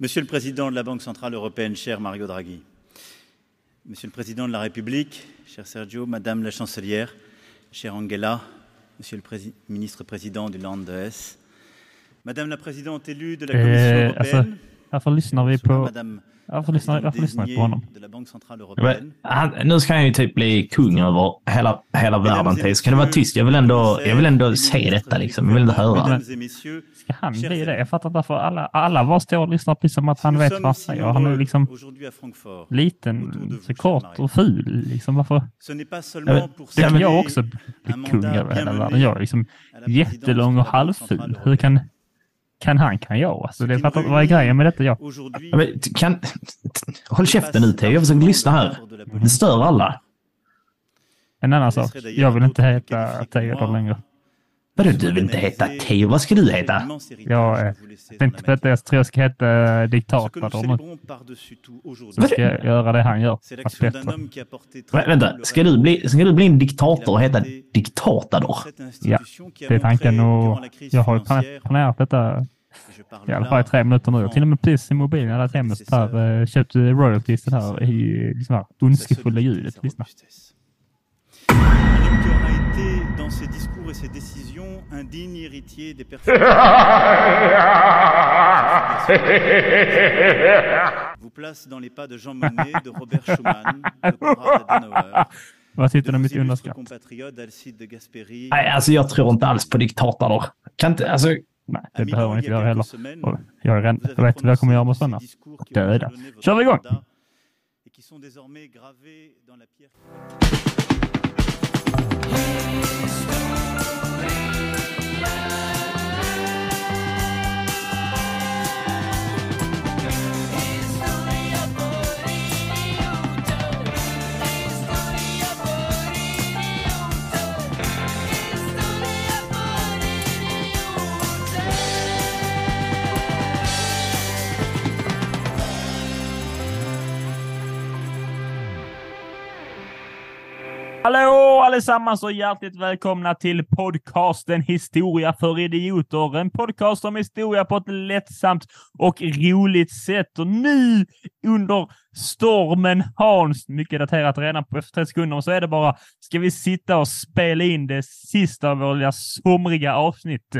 Monsieur le Président de la Banque Centrale Européenne, cher Mario Draghi, Monsieur le Président de la République, cher Sergio, Madame la Chancelière, chère Angela, Monsieur le Prési- Ministre-Président du Land de Hesse, Madame la Présidente élue de la Commission alltså, Européenne, Varför lyssnar vi på... Varför lyssnar, varför lyssnar vi på honom? Men, han, nu ska han ju typ bli kung över hela, hela världen. Theis. Kan du vara tyst? Jag vill ändå, jag vill ändå se detta liksom. Jag vill inte höra. Ska han bli det? Jag fattar inte varför alla, alla bara står och lyssnar precis som att han vet vad han säger. Han är liksom liten, så kort och ful. Liksom varför? Det kan jag också bli kung över hela världen. Jag är liksom jättelång och halvful. Hur kan, kan han, kan jag? Alltså, det fattar inte vad är grejen med detta. Jag. men, kan, håll käften nu Theo. Jag försöker lyssna här. Det stör alla. En annan sak. Jag vill inte heta Theodor längre. Vadå, du vill inte heta Theo? Vad ska du heta? Jag eh, tänkte på detta. Jag tror jag ska heta eh, diktator nu. Jag ska göra det han gör, fast bättre. Vä- Vänta, ska du, bli, ska du bli en diktator och heta diktatador? Ja, det är tanken och jag har ju plan- planerat detta i alla fall i tre minuter nu. Jag till och med precis i mobilen, hade hemmet här, eh, köpt royalties det här i liksom här ondskefulla ljudet. Lyssna. Dans ses discours et ses décisions, un digne héritier des personnes. vous place dans les pas de Jean Monnet, de Robert Schuman, de Konrad Adenauer, Vad sitter mitt underskatt? Alcide de Gasperi. Nej, alltså jag tror inte alls på diktatador. Kan inte, alltså... Nej, À det Milan, behöver man il inte y a göra heller. quelques semaines, Och jag, är redan, vous avez jag vet vad jag kommer göra med prononcé sådana. ces discours qui Döda. Kör vi igång! sont désormais gravés dans la pierre. Hallå allesammans och hjärtligt välkomna till podcasten Historia för idioter. En podcast om historia på ett lättsamt och roligt sätt. Och nu under stormen Hans, mycket daterat redan på 30 sekunder, så är det bara, ska vi sitta och spela in det sista av våra somriga avsnitt.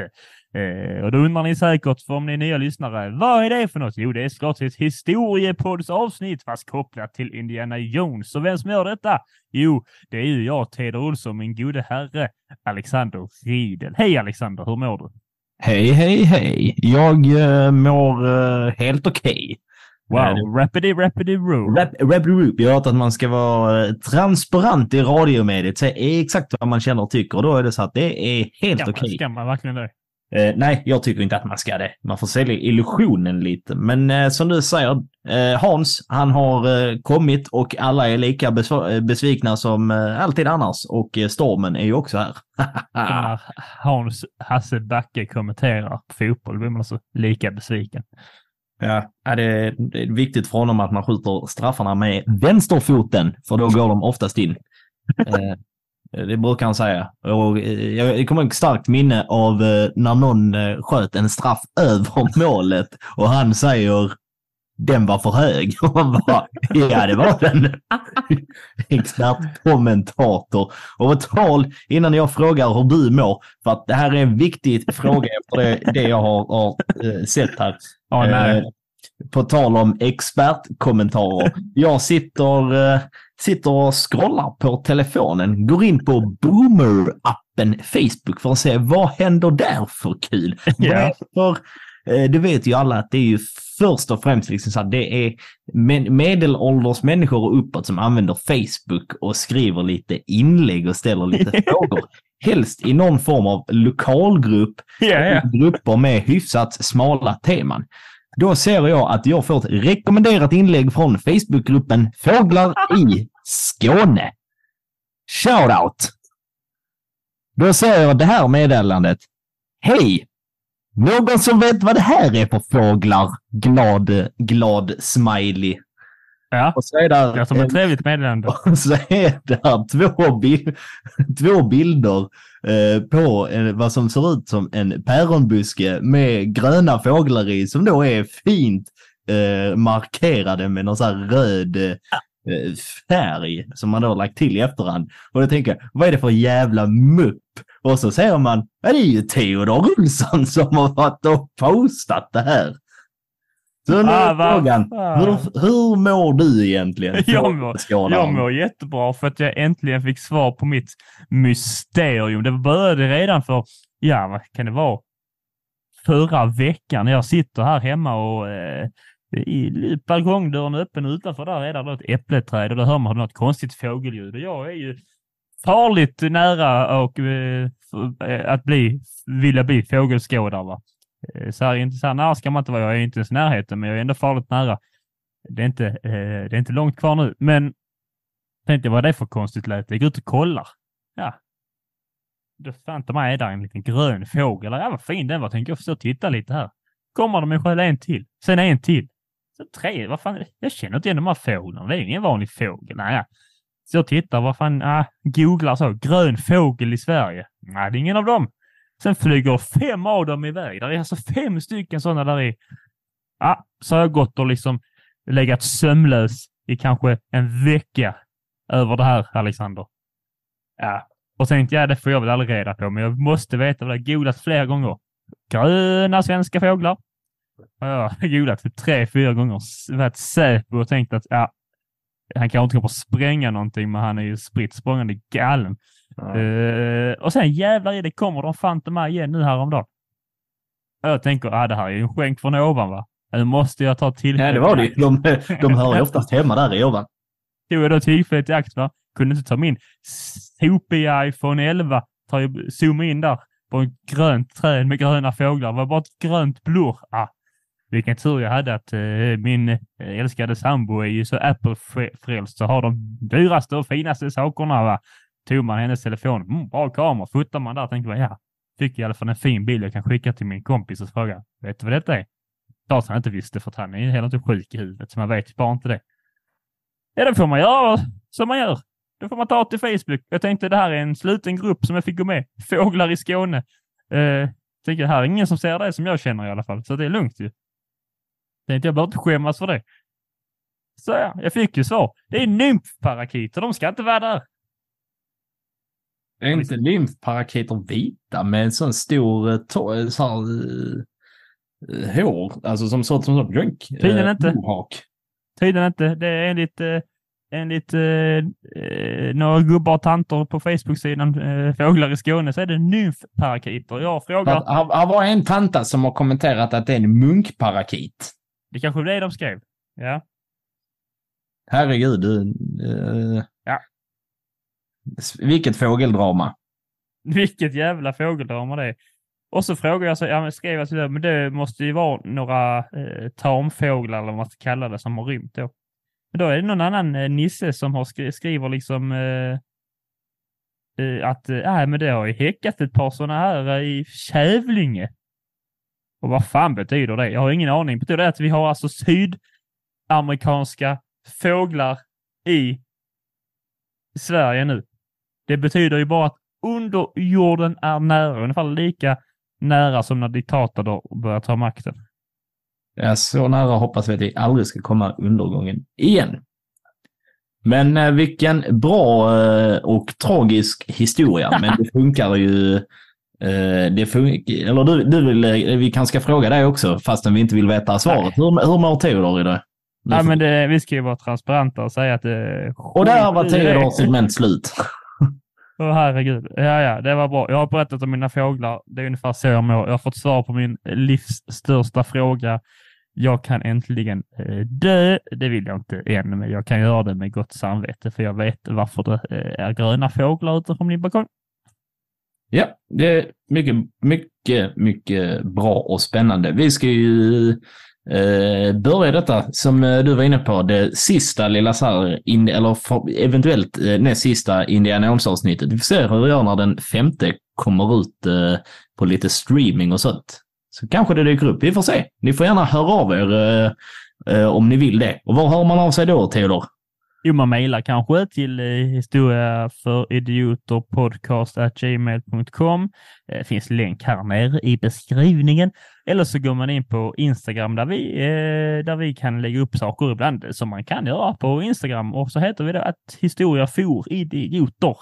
Eh, och då undrar ni säkert, för om ni är nya lyssnare, vad är det för något? Jo, det är såklart ett historiepoddsavsnitt, fast kopplat till Indiana Jones. Så vem som gör detta? Jo, det är ju jag, Teodor Olsson, min gode herre Alexander Riedel. Hej Alexander, hur mår du? Hej, hej, hej. Jag uh, mår eh, helt okej. Wow, rapidly, rapidly roll. Rap, rap, rap. Jag har hört att man ska vara eh, transparent i radiomediet, säga exakt vad man känner och tycker. Och då är det så att det är helt okej. ska man verkligen det? Eh, nej, jag tycker inte att man ska det. Man får sälja illusionen lite. Men eh, som du säger, eh, Hans, han har eh, kommit och alla är lika eh, besvikna som eh, alltid annars. Och stormen är ju också här. Hans Hasse Backe kommenterar fotboll blir man så lika besviken. Ja, det är viktigt för honom att man skjuter straffarna med vänsterfoten, för då går de oftast in. Eh, det brukar han säga. Och, eh, jag kommer ihåg starkt minne av eh, när någon sköt en straff över målet och han säger den var för hög. Och man bara, ja det var den. Expertkommentator. Och ett tal innan jag frågar hur du mår, för att det här är en viktig fråga efter det, det jag har, har sett här. Ja, nej. På tal om expertkommentarer. Jag sitter, sitter och scrollar på telefonen, går in på Boomer-appen Facebook för att se vad händer där för kul. Ja. För, eh, det vet ju alla att det är ju först och främst liksom så att det är medelålders människor och uppåt som använder Facebook och skriver lite inlägg och ställer lite frågor. Helst i någon form av lokalgrupp Ja, ja. grupper med hyfsat smala teman. Då ser jag att jag får ett rekommenderat inlägg från Facebookgruppen Fåglar i Skåne. Shoutout! Då ser jag det här meddelandet. Hej! Någon som vet vad det här är för fåglar? Glad, glad smiley ja. Och så är där Det som ett trevligt meddelande. och så är det här två, bil två bilder eh, på en, vad som ser ut som en päronbuske med gröna fåglar i som då är fint eh, markerade med någon sån här röd eh, färg som man då lagt till i efterhand. Och då tänker jag, vad är det för jävla mupp? Och så säger man, ja det är ju Theodor Olsson som har varit och postat det här. Så nu är Ah, frågan, fan. hur, hur mår du egentligen? Jag mår-? Jag mår jättebra för att jag äntligen fick svar på mitt mysterium. Det började redan för, ja vad kan det vara, förra veckan jag sitter här hemma och eh, i balkongdörren öppen utanför där är det ett äppleträd och då hör man något konstigt fågelljud. Och jag är ju farligt nära och, eh, eh, att bli, vilja bli fågelskådare. Va? Eh, så här, inte så här nära ska man inte vara. Jag är inte ens i närheten, men jag är ändå farligt nära. Det är inte, eh, det är inte långt kvar nu, men tänkte vad är det för konstigt läte? Jag går ut och kollar. Ja. Då fan ta mig är där en liten grön fågel. Ja, vad fin den var. Tänker jag Får stå och titta lite här. Kommer de med själv en till. Sen en till. Så tre. Vad fan? Jag känner inte igen de här fåglarna. Det är ingen vanlig fågel. Nej, ja. Så jag tittar. Vad fan? Ah, googlar så. Grön fågel i Sverige. Nej, det är ingen av dem. Sen flyger fem av dem iväg. Det är alltså fem stycken sådana där i. Ja, så har jag gått och liksom legat sömnlös i kanske en vecka över det här, Alexander. Ja, och tänkte jag, det får jag väl aldrig reda på, men jag måste veta vad det är. Googlat flera gånger. Gröna svenska fåglar. Och jag har googlat tre, fyra gånger. Varit Säpo och tänkt att ja, han kanske inte kommer att spränga någonting, men han är ju spritt språngande galen. Eh, och sen jävlar i det kommer de fan till mig igen nu häromdagen. Jag tänker, ah, det här är ju en skänk från ovan va? Nu måste jag ta tillfället Ja, det var det. De, de hör ju oftast hemma där i ovan. Tog jag då tillfället i akt va? Kunde inte ta min sopiga iPhone 11, ta, zooma in där på ett grönt träd med gröna fåglar. Det var bara ett grönt blurr. Ah, vilken tur jag hade att eh, min eh, älskade sambo är ju så Apple-frälst så har de dyraste och finaste sakerna. Va? Tog man hennes telefon, mm, bra kamera, fotar man där tänkte man ja, fick i alla fall en fin bild jag kan skicka till min kompis och fråga, vet du vad detta är? Klart han inte visste för att han är heller inte sjuk i huvudet så man vet bara inte det. Ja, det får man göra som man gör. Då får man ta till Facebook. Jag tänkte det här är en sluten grupp som jag fick gå med. Fåglar i Skåne. Eh, tänkte det här är ingen som ser det som jag känner i alla fall, så det är lugnt ju. Tänkte jag behöver inte skämmas för det. Så ja, jag fick ju svar. Det är nymfparakiter, de ska inte vara där. Är inte lymfparakiter vita med en sån stor eh, to- så här, eh, eh, hår? Alltså som sånt som sånt drink? Tydligen inte. Mohawk. Tydligen inte. Det är enligt, eh, enligt eh, eh, några gubbar och tanter på Facebook-sidan eh, Fåglar i Skåne så är det nymfparakiter. Jag frågar, Här var en tanta som har kommenterat att det är en munkparakit. det kanske är det de skrev. Ja. Herregud. Du, eh, Ja. Vilket fågeldrama. Vilket jävla fågeldrama det är. Och så frågar jag, så, ja, men skrev jag men det måste ju vara några eh, tamfåglar eller vad man ska kalla det som har rymt då. Men då är det någon annan eh, nisse som har skri skriver liksom eh, eh att eh, men det har ju häckat ett par sådana här eh, i Kävlinge. Och vad fan betyder det? Jag har ingen aning. Betyder det att vi har alltså sydamerikanska fåglar i Sverige nu? Det betyder ju bara att underjorden är nära, ungefär lika nära som när diktator börjar ta makten. Ja, så nära hoppas vi att vi aldrig ska komma undergången igen. Men eh, vilken bra eh, och tragisk historia. Men det funkar ju. Eh, det funkar, eller du, du vill, vi kanske ska fråga dig också, fastän vi inte vill veta svaret. Hur, hur mår Theodor idag? Nej, men det, vi ska ju vara transparenta och säga att det... Och där var Theodors segment slut. Åh herregud. Ja, ja, det var bra. Jag har berättat om mina fåglar. Det är ungefär så jag mår. Jag har fått svar på min livs största fråga. Jag kan äntligen eh, dö. Det vill jag inte än, men jag kan göra det med gott samvete, för jag vet varför det eh, är gröna fåglar utanför min balkong. Ja, det är mycket, mycket, mycket bra och spännande. Vi ska ju eh, börja detta som eh, du var inne på, det sista lilla så här, in, eller för, eventuellt eh, näst sista Indiana Jones-avsnittet. Vi får se hur vi gör när den femte kommer ut eh, på lite streaming och sånt. Så kanske det dyker upp. Vi får se. Ni får gärna höra av er eh, eh om ni vill det. Och var hör man av sig då, Theodor? Jo, man mejlar kanske till eh, historia för idioter Det eh, finns länk här nere i beskrivningen. Eller så går man in på Instagram där vi, eh, där vi kan lägga upp saker ibland som man kan göra på Instagram. Och så heter vi då att historia for idioter.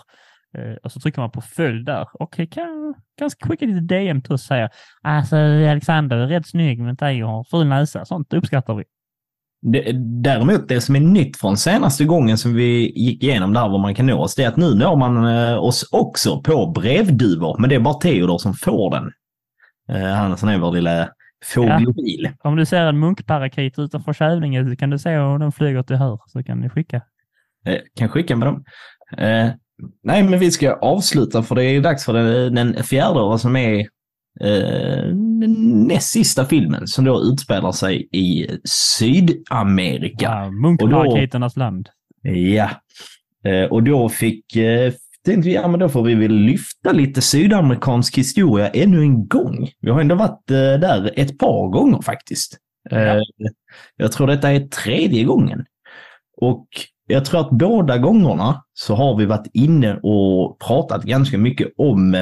Eh, och så trycker man på följ där och kan ganska skicka lite DM till oss och säga alltså Alexander är rätt snygg men dig har ful näsa. Sånt uppskattar vi. Det, däremot, det som är nytt från senaste gången som vi gick igenom där var man kan nå oss, det är att nu når man eh, oss också på brevduvor. Men det är bara Theodor som får den. Eh, han är sån här vår lilla fågelbil. Ja. Om du ser en munkparakit utanför Kävlinge så kan du se om den flyger till hör så kan ni skicka. Eh, kan skicka med dem. Nej, men vi ska avsluta för det är dags för den, den fjärde som är eh, näst sista filmen som då utspelar sig i Sydamerika. Ja, Munkparakiternas land. Ja, eh, och då fick eh, tänkte vi, ja men då får vi väl lyfta lite sydamerikansk historia ännu en gång. Vi har ändå varit eh, där ett par gånger faktiskt. Ja. Jag tror detta är tredje gången. Och jag tror att båda gångerna så har vi varit inne och pratat ganska mycket om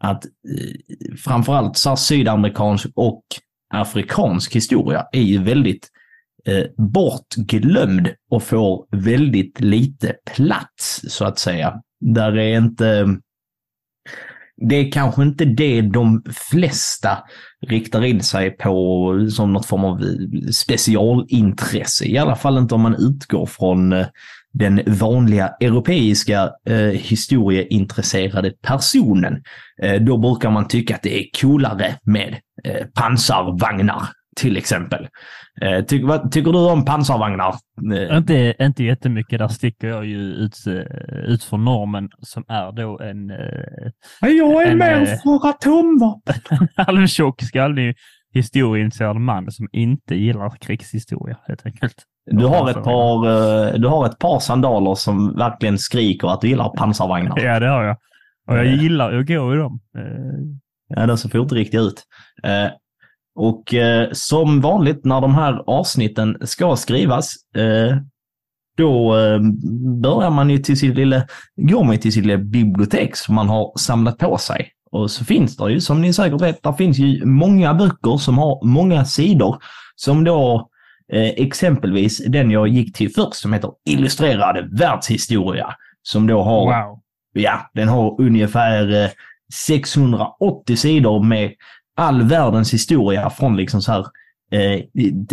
att eh, framförallt så sydamerikansk och afrikansk historia är ju väldigt eh, bortglömd och får väldigt lite plats, så att säga. Där är inte... Det är kanske inte det de flesta riktar in sig på som något form av specialintresse. I alla fall inte om man utgår från eh, den vanliga europeiska eh, historieintresserade personen. Eh, då brukar man tycka att det är coolare med eh, pansarvagnar till exempel. Eh, ty, vad tycker du om pansarvagnar? Eh, inte, inte jättemycket. Där sticker jag ju ut, eh, ut för normen som är då en... Jag är en, med för atomvapen. En halvtjock, skallig historieintresserad man som inte gillar krigshistoria helt enkelt. Du har, ett par, du har ett par sandaler som verkligen skriker att du gillar pansarvagnar. Ja, det har jag. Och jag gillar att gå i dem. Ja, de ser fotriktiga ut. Och eh, som vanligt när de här avsnitten ska skrivas, eh, då eh, börjar man ju till sitt lilla, går man till sitt lilla bibliotek som man har samlat på sig. Och så finns det ju, som ni säkert vet, där finns ju många böcker som har många sidor. Som då eh, exempelvis den jag gick till först som heter Illustrerad världshistoria. Som då har, wow. ja, den har ungefär 680 eh, sidor med all världens historia från liksom så här eh,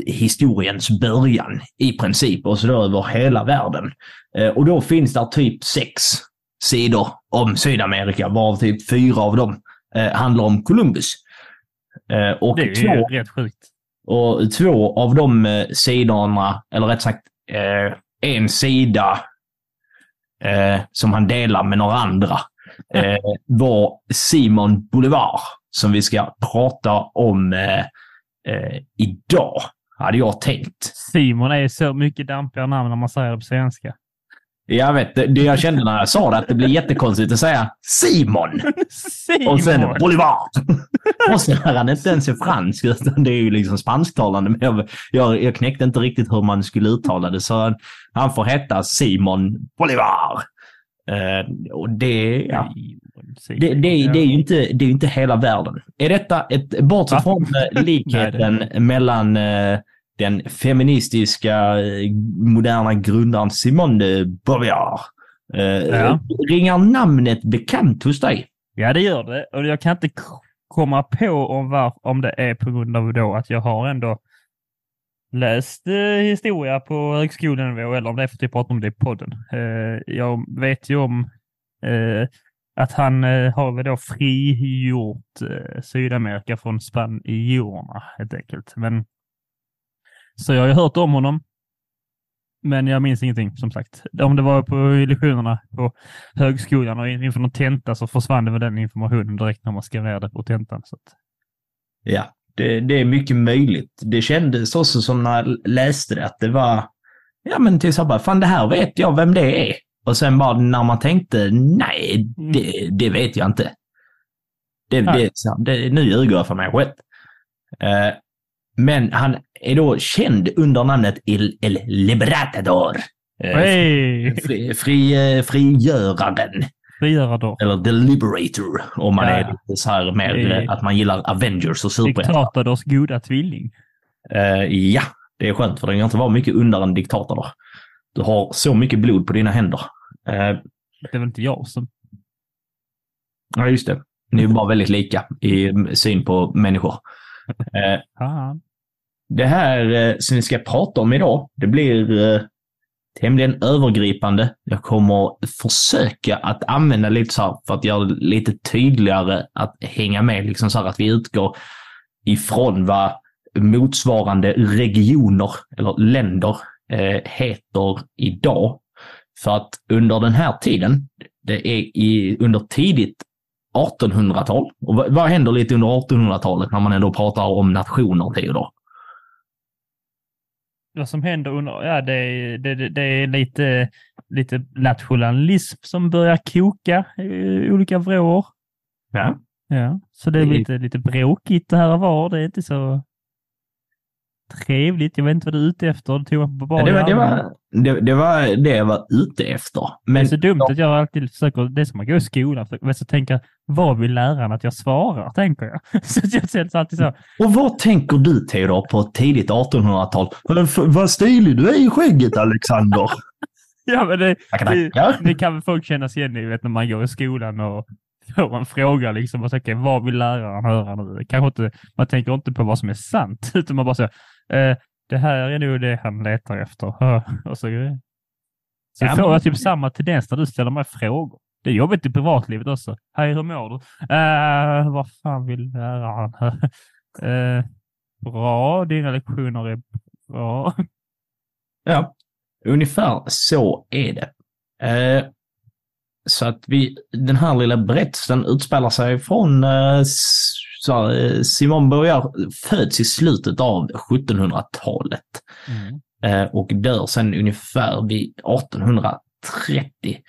historiens början i princip och så då över hela världen. Eh, och då finns det typ sex sidor om Sydamerika, varav typ fyra av dem eh, handlar om Columbus. Eh, och det är två, ju rätt sjukt. Och två av de eh, sidorna, eller rätt sagt eh, en sida som han delar med några andra, var Simon Bolivar som vi ska prata om eh, eh, idag, hade jag tänkt. Simon är så mycket dampigare namn när man säger det på svenska. Jag vet, det, jag kände när jag sa det, att det blir jättekonstigt att säga Simon. Simon. Och sen Bolivar. och så är han inte ens är fransk, utan det är ju liksom spansktalande. Men jag, jag, jag knäckte inte riktigt hur man skulle uttala det, så han får heta Simon Bolivar. Uh, och det, ja. Det, det, det, är ju inte, det är inte hela världen. Är detta, ett, bortsett från eh, likheten mellan uh, den feministiska uh, moderna grundaren Simone de Beauvoir, uh, ja. ringar namnet bekant hos dig? Ja, det gör det. Och jag kan inte komma på om, var, om det är på grund av då att jag har ändå läst eh, historia på högskolenivå eller om det är för att jag pratar om det i podden. Eh, jag vet ju om eh, att han eh, har väl då frigjort eh, Sydamerika från spanjorerna helt enkelt. Men, så jag har hört om honom. Men jag minns ingenting som sagt. Om det var på lektionerna på högskolan och inför någon tenta så försvann det med den informationen direkt när man skrev ner det på tentan. Så att... Ja, det, det, är mycket möjligt. Det kändes också som när jag läste det att det var, ja men till exempel, fan det här vet jag vem det är. Och sen bara när man tänkte, nej, det, det vet jag inte. Det, det, det, nu ljuger jag för mig själv. Uh, men han är då känd under namnet El, El Libertador. Eh, Hej! fri, fri, eh, frigöraren. Frigörador. Eller The Liberator. Om man Ja. är lite så här mer eh, att man gillar Avengers och superhjältar. Diktators goda tvilling. Eh, ja, det är skönt för det kan inte vara mycket undare än diktator. Du har så mycket blod på dina händer. Eh, Det är väl inte jag som... ja, just det. Ni är bara väldigt lika i syn på människor. Eh, Fan det här eh, som vi ska prata om idag, det blir eh, tämligen övergripande. Jag kommer försöka att använda lite så här för att göra det lite tydligare att hänga med, liksom så här att vi utgår ifrån vad motsvarande regioner eller länder eh, heter idag. För att under den här tiden, det är i, under tidigt 1800-tal, och vad, vad händer lite under 1800-talet när man ändå pratar om nationer, Theodor? Vad som händer under... Ja, det är, det, det, är lite, lite nationalism som börjar koka i olika vrår. Ja. Ja, så det är Det är- lite, lite bråkigt det här och var. Det är inte så trevligt. Jag vet inte vad du är ute efter. Du tog på bara det, var, det, var, det, det var det jag var ute efter. Det är Men så dumt att jag alltid försöker, det är som att gå i skolan, men så tänker vad vill läraren att jag svarar, tänker jag. Så jag känner alltid så, Och vad tänker du Theodor på tidigt 1800-tal? Vad stilig du är i skägget Alexander! ja men det, det, det kan väl folk känna sig igen i, vet, när man går i skolan och får en fråga liksom och okay, vad vill läraren höra nu? Kanske inte, man tänker inte på vad som är sant, utan man bara säger, eh, det här är nog det han letar efter. och så så Ja, får jag typ samma tendens när du ställer mig frågor. Det är jobbigt i privatlivet också. Hej, hur mår du? Uh, vad fan vill läraren? uh, bra, dina lektioner är bra. Ja, ungefär så är det. Eh, så att vi, den här lilla berättelsen utspelar sig från eh, så här, eh, Simon Börjar föds i slutet av 1700-talet. eh, och dör sen ungefär vid 1830.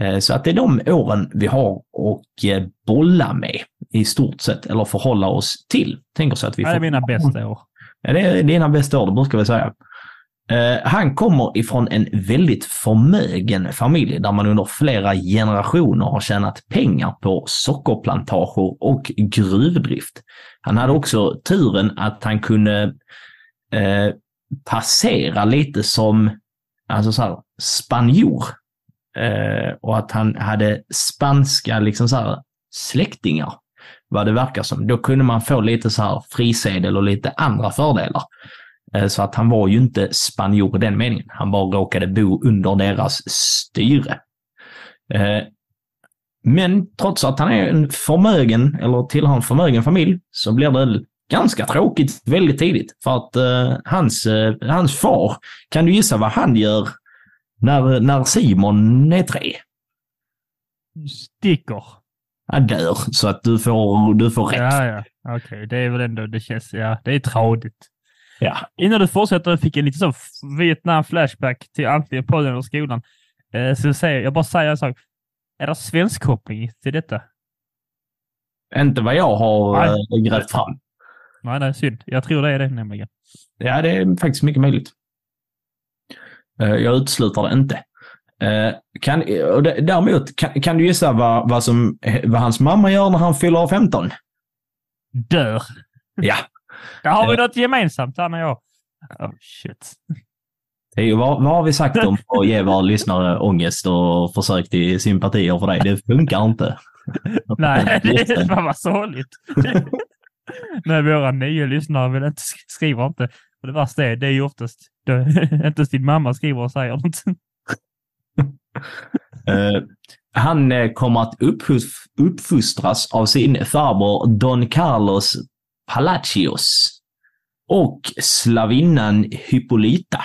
Eh, Så att det är de åren vi har att eh, bolla med i stort sett, eller förhålla oss till. Tänker så att vi Det är får- mina bästa år. Ja, det är dina bästa år, det brukar vi säga. Eh, han kommer ifrån en väldigt förmögen familj där man under flera generationer har tjänat pengar på sockerplantager och gruvdrift. Han hade också turen att han kunde eh, passera lite som alltså så här, spanjor. Eh, och att han hade spanska liksom så här, släktingar, vad det verkar som. Då kunde man få lite så här frisedel och lite andra fördelar. Eh, Så att han var ju inte spanjor i den meningen. Han bara råkade bo under deras styre. Eh, Men trots att han är en förmögen, eller tillhör en förmögen familj, så blir det ganska tråkigt väldigt tidigt. För att eh, hans, hans far, kan du gissa vad han gör när, när Simon är tre? Sticker. Han dör, så att du får, du får rätt. Ja, ja. Okej, det är väl ändå, det känns, ja, det är tradigt. Ja. Innan du fortsätter fick jag lite så Vietnam-flashback till antingen podden eller skolan. Eh, så jag, säger, jag bara säger en sak. Är det svensk koppling till detta? Inte vad jag har Nej. äh, grävt fram. Nej, är synd. Jag tror det är det nämligen. Ja, det är faktiskt mycket möjligt. Eh, Jag utesluter det inte. Eh, Kan, däremot, kan, kan du gissa vad, vad, som, vad hans mamma gör när han fyller 15? Dör. Ja, Där har vi Eh. något gemensamt, han och jag. Oh, shit. ju, vad, vad har vi sagt om att ge våra lyssnare ångest och försök till sympatier för dig? Det funkar inte. Nej, det är fan vad sorgligt. Nej, våra nio lyssnare vill inte, sk- skriver inte. Och det värsta är, det är ju oftast, det, inte ens din mamma skriver och säger något. Eh, han eh, kommer att uppfostras av sin farbror Don Carlos Palacios och slavinnan Hippolyta.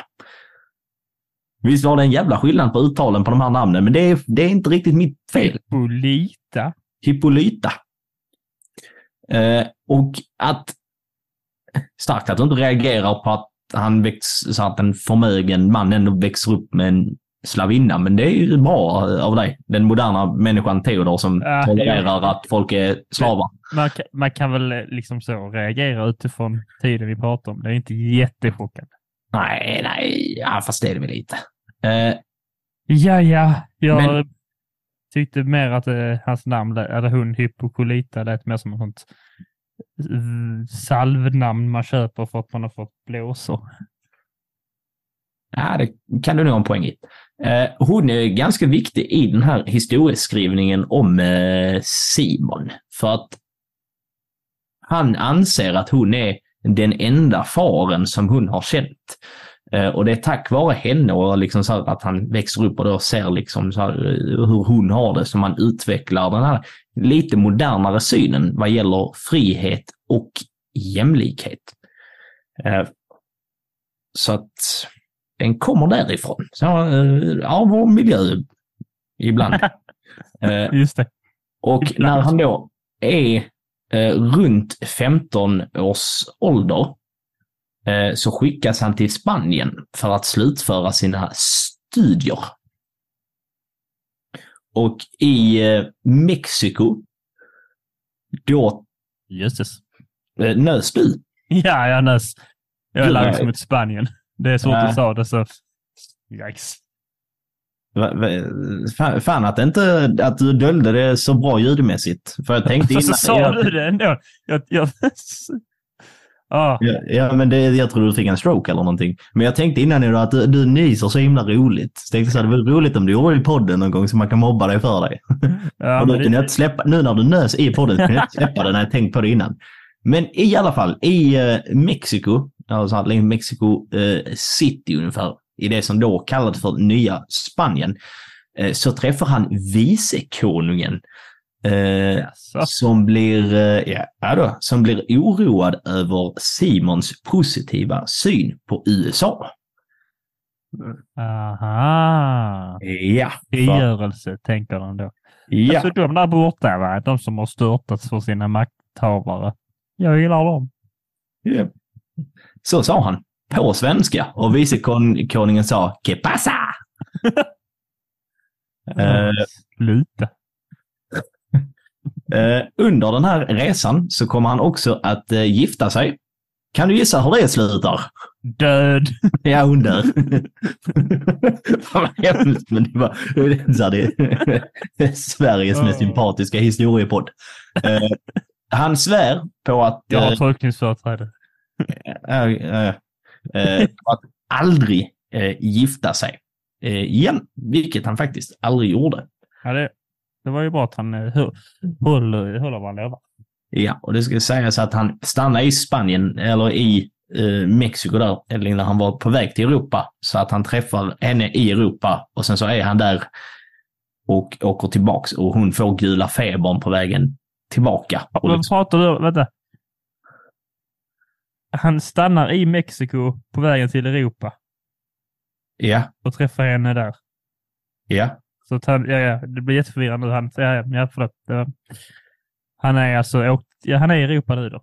Visst var det en jävla skillnad på uttalen på de här namnen, men det är, det är inte riktigt mitt fel. Polita. Hippolyta. Eh, och att... Starkt att du inte reagerar på att han väx, så att en förmögen man ändå växer upp med en slavinna, men det är ju bra av dig. Den moderna människan Theodor som Ja, tolererar att folk är slavar. Man, kan- man kan väl eh, liksom så reagera utifrån tiden vi pratar om. Det är inte jättechockande. Nej, nej, ja, fast det är det väl lite. Eh, Ja, ja. Jag Men- tyckte mer att eh, hans namn, eller hon Hippocolyta, lät mer som ett sånt eh, salvnamn man köper för att man har fått blåsor. Ja, det kan du nog ha en poäng i. Eh, hon är ganska viktig i den här historieskrivningen om eh, Simon. För att han anser att hon är den enda faren som hon har känt. Eh, och det är tack vare henne och liksom så att han växer upp och då ser liksom så här, hur hon har det som man utvecklar den här lite modernare synen vad gäller frihet och jämlikhet. Så att den kommer därifrån. Så, eh, av vår miljö ibland. Eh, Just det. och Ibland. när han då är eh, runt 15 års ålder eh, så skickas han till Spanien för att slutföra sina studier. Och i Mexiko, då Jösses. nös du. Ja, jag nös. Jag är nej. mot Spanien. Det är så att Nej. du sa det så... Yikes. Fan, att, inte, att du döljde det så bra ljudmässigt. För jag tänkte Så, innan... så sa du det ändå. Jag, jag, ah, Ja, ja, men det, jag tror du fick en stroke eller någonting. Men jag tänkte innan idag att du, du nyser så himla roligt. Så tänkte jag så här, det var roligt om du gjorde det i podden någon gång så man kan mobba dig för dig. ja, och då kunde jag det, inte släppa, nu när du nös i podden kunde jag inte släppa det när jag tänkt på det innan. Men i alla fall, i eh, Mexiko, alltså Mexico eh, City ungefär, i det som då kallades för nya Spanien, eh, så träffar han vicekonungen. Eh, som blir, eh, ja, då, som blir oroad över Simons positiva syn på USA. aha. Ja. Frigörelse, tänker de då. ja. Alltså de där borta, va? de som har störtats för sina makthavare. Jag gillar dem. ja. Så sa han på svenska och vicekonungen sa ”Que pasa?” Eh, Sluta. eh, under den här resan så kommer han också att eh, gifta sig. Kan du gissa hur det slutar? Död. Ja, hon dör. Fan vad hemskt, men det var så det Sveriges mest sympatiska historiepodd. Eh, han svär på att, Jag har eh, tolkningsföreträde. Eh, på att aldrig gifta sig igen, vilket han faktiskt aldrig gjorde. Ja, det, det var ju bra att han eh, hö- håller, håller vad han lovar. Ja, och det ska sägas att han stannade i Spanien, eller i eh, Mexiko där, eller när han var på väg till Europa. Så att han träffar henne i Europa och sen så är han där och åker tillbaks och hon får gula febern på vägen tillbaka. Vad pratar du om? Vänta. Han stannar i Mexiko på vägen till Europa ja, och träffar henne där. ja, Så att han, ja, ja, det blir jätteförvirrande. Han, ja, ja, ja, förlåt. Var- Han är alltså åkt, ja, han är i Europa nu då.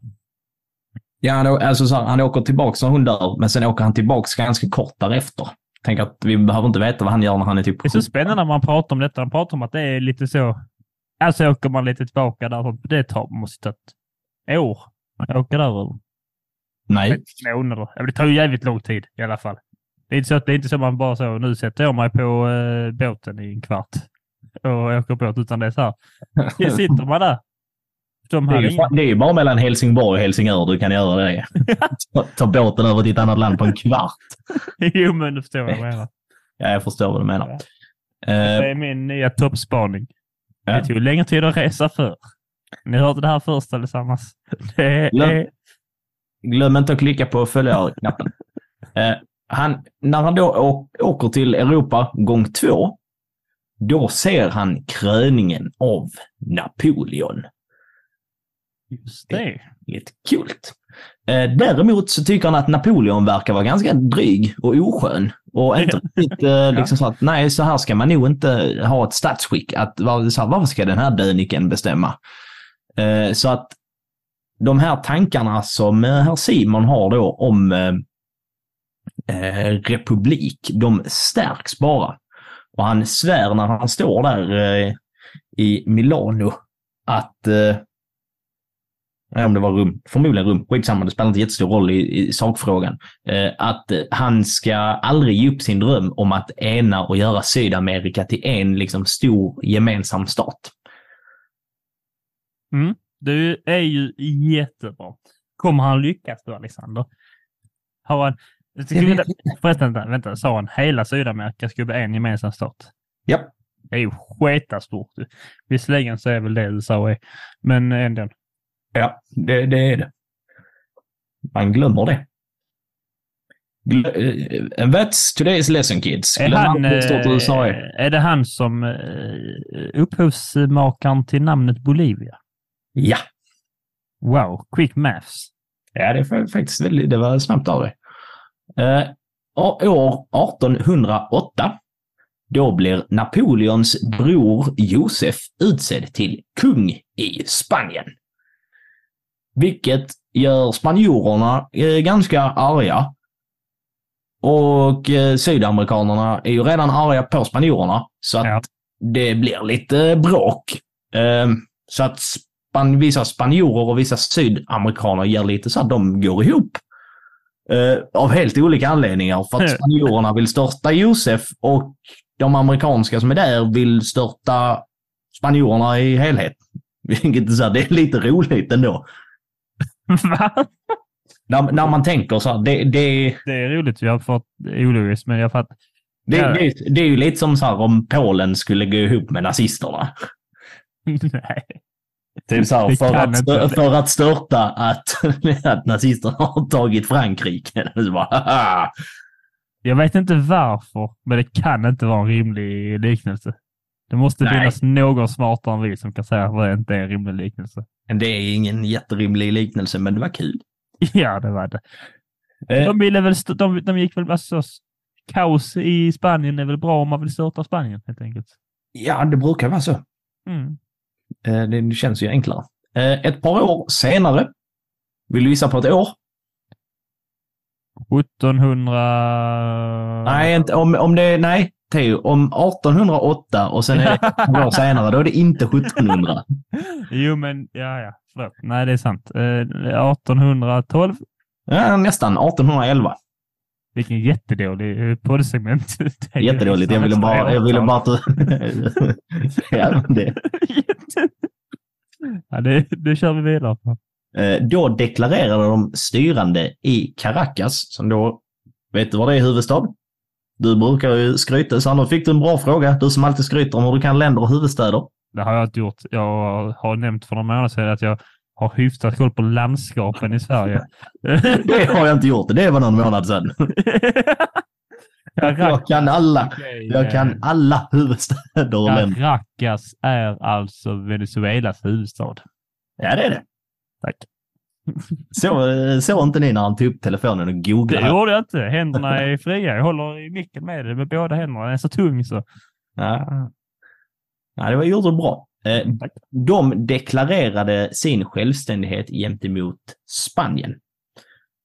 ja han, alltså så här, han åker tillbaks när hon dör, men sen åker han tillbaks ganska kort därefter. Tänk att vi behöver inte veta vad han gör när han är typ Det är så spännande när man pratar om detta. Man pratar om att det är lite så. Alltså åker man lite tillbaka där. Det tar, måste ta ett år. att Åka där Nej. månader. Det tar ju jävligt lång tid i alla fall. Det är inte så att det är inte så man bara så, nu sätter jag mig på eh, båten i en kvart och åker båt, utan det är så här. Det sitter man där. De Det är, ju, det är ju bara mellan Helsingborg och Helsingör du kan göra det. ta, ta båten över till ett annat land på en kvart. Jo, men du förstår vad jag menar. Ja, jag förstår vad du menar. Ja. Eh, Det är min nya toppspaning. Ja. Det tog längre tid att resa för. Ni hörde det här först allesammans. Det är... Glöm- inte att klicka på följa-knappen. Eh, han, när han då åker till Europa gång två, då ser han kröningen av Napoleon. Just det. Lite kul. Eh, däremot så tycker han att Napoleon verkar vara ganska dryg och oskön. Och inte riktigt eh, liksom så att nej, så här ska man nog inte ha ett statsskick. Att, så här, varför ska den här döniken bestämma? Eh, så att de här tankarna som eh, herr Simon har då om eh, eh, republik, de stärks bara. Och han svär när han står där eh, i Milano att eh, Nej, om det var rum. Förmodligen rum. Skitsamma, det spelar inte jättestor roll i, i sakfrågan. Eh, att eh, han ska aldrig ge upp sin dröm om att ena och göra Sydamerika till en liksom stor gemensam stat. Mm. Det är ju jättebra. Kommer han lyckas då, Alexander? Har han... Vänta, förresten, vänta, vänta, sa han hela Sydamerika skulle bli en gemensam stat? Ja. Det är ju sketastort. Visserligen så är väl det USA är, men ändå. Ja, det, det är det. Man glömmer det. Uh, that's today's lesson kids. Är, han, eh, är det han som eh, upphovsmakaren till namnet Bolivia? Ja. Wow, quick maths. Ja, det är fa- faktiskt väldigt, det var snabbt av dig. Eh, år 1808, då blir Napoleons bror Josef utsedd till kung i Spanien. Vilket gör spanjorerna eh, ganska arga. Och eh, sydamerikanerna är ju redan arga på spanjorerna, så att Ja. det blir lite bråk. Eh, så att span vissa spanjorer och vissa sydamerikaner ger lite så att de går ihop. Eh, av helt olika anledningar. För att spanjorerna vill störta Josef och de amerikanska som är där vill störta spanjorerna i helhet. Vilket är så här, det är lite roligt ändå. Va? När, när man tänker så här, det, det, Det är roligt. Jag har fått ologiskt, men jag fattar. det, Ja. det, det är ju lite som så här om Polen skulle gå ihop med nazisterna. Nej. Typ så här, för, att, inte. för att störta att, att nazisterna har tagit Frankrike. Bara. Jag vet inte varför, men det kan inte vara en rimlig liknelse. Det måste Nej. finnas någon smartare än vi som kan säga att det inte är en rimlig liknelse. Men Det är ingen jätterimlig liknelse, men det var kul. Ja, det var det. Eh, De, ville väl de, de gick väl... Alltså, kaos i Spanien är väl bra om man vill störta Spanien, helt enkelt. ja, det brukar vara så. Mm. Eh, det, känns ju enklare. Eh, ett par år senare, vill du gissa på ett år? 1700... Nej, inte, om, om det nej, Theo, om 1808 och sen är det ett år senare, då är det inte 1700. Jo, men ja, ja. Förlåt. Nej, det är sant. Eh, 1812. Ja, nästan 1811. Vilken jättedålig eh, poddsegment. Jättedåligt. Jag ville bara... Jag ville bara att... ja, men det. ja, det, det kör vi vidare på. Eh, Då deklarerade de styrande i Caracas, som då, vet du vad det är huvudstad? Du brukar ju skryta, så nu fick du en bra fråga. Du som alltid skryter om hur du kan länder och huvudstäder. Det har jag inte gjort. Jag har nämnt för några månader sedan att jag har hyfsat koll på landskapen i Sverige. Det har jag inte gjort. Det var någon månad sedan. Jag kan alla. Jag kan alla huvudstäder och eh, länder. Caracas är alltså Venezuelas huvudstad. Ja, det är det. Tack. Så, så inte ni när han tog upp telefonen och Det googlade. gjorde jag inte. Händerna är fria. Jag håller i micken med det med båda händerna. Den är så tung så. Ja. ja, det var gjort det bra. Eh, de deklarerade sin självständighet gentemot Spanien.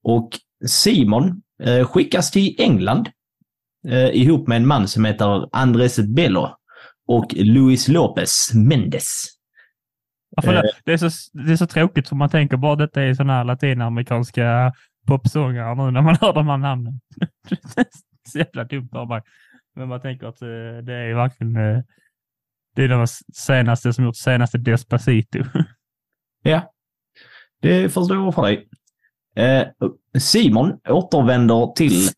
Och Simon eh, skickas till England eh, ihop med en man som heter Andres Bello och Luis Lopez Mendes. Ja, det, är så, det är så tråkigt för man tänker bara detta är sådana här latinamerikanska popsångare nu när man hör de här namnen. Så jävla dumt av mig. Men man tänker att det är verkligen det är de senaste som gjort senaste Despacito. Ja, det förstår jag för dig. Eh, Simon återvänder till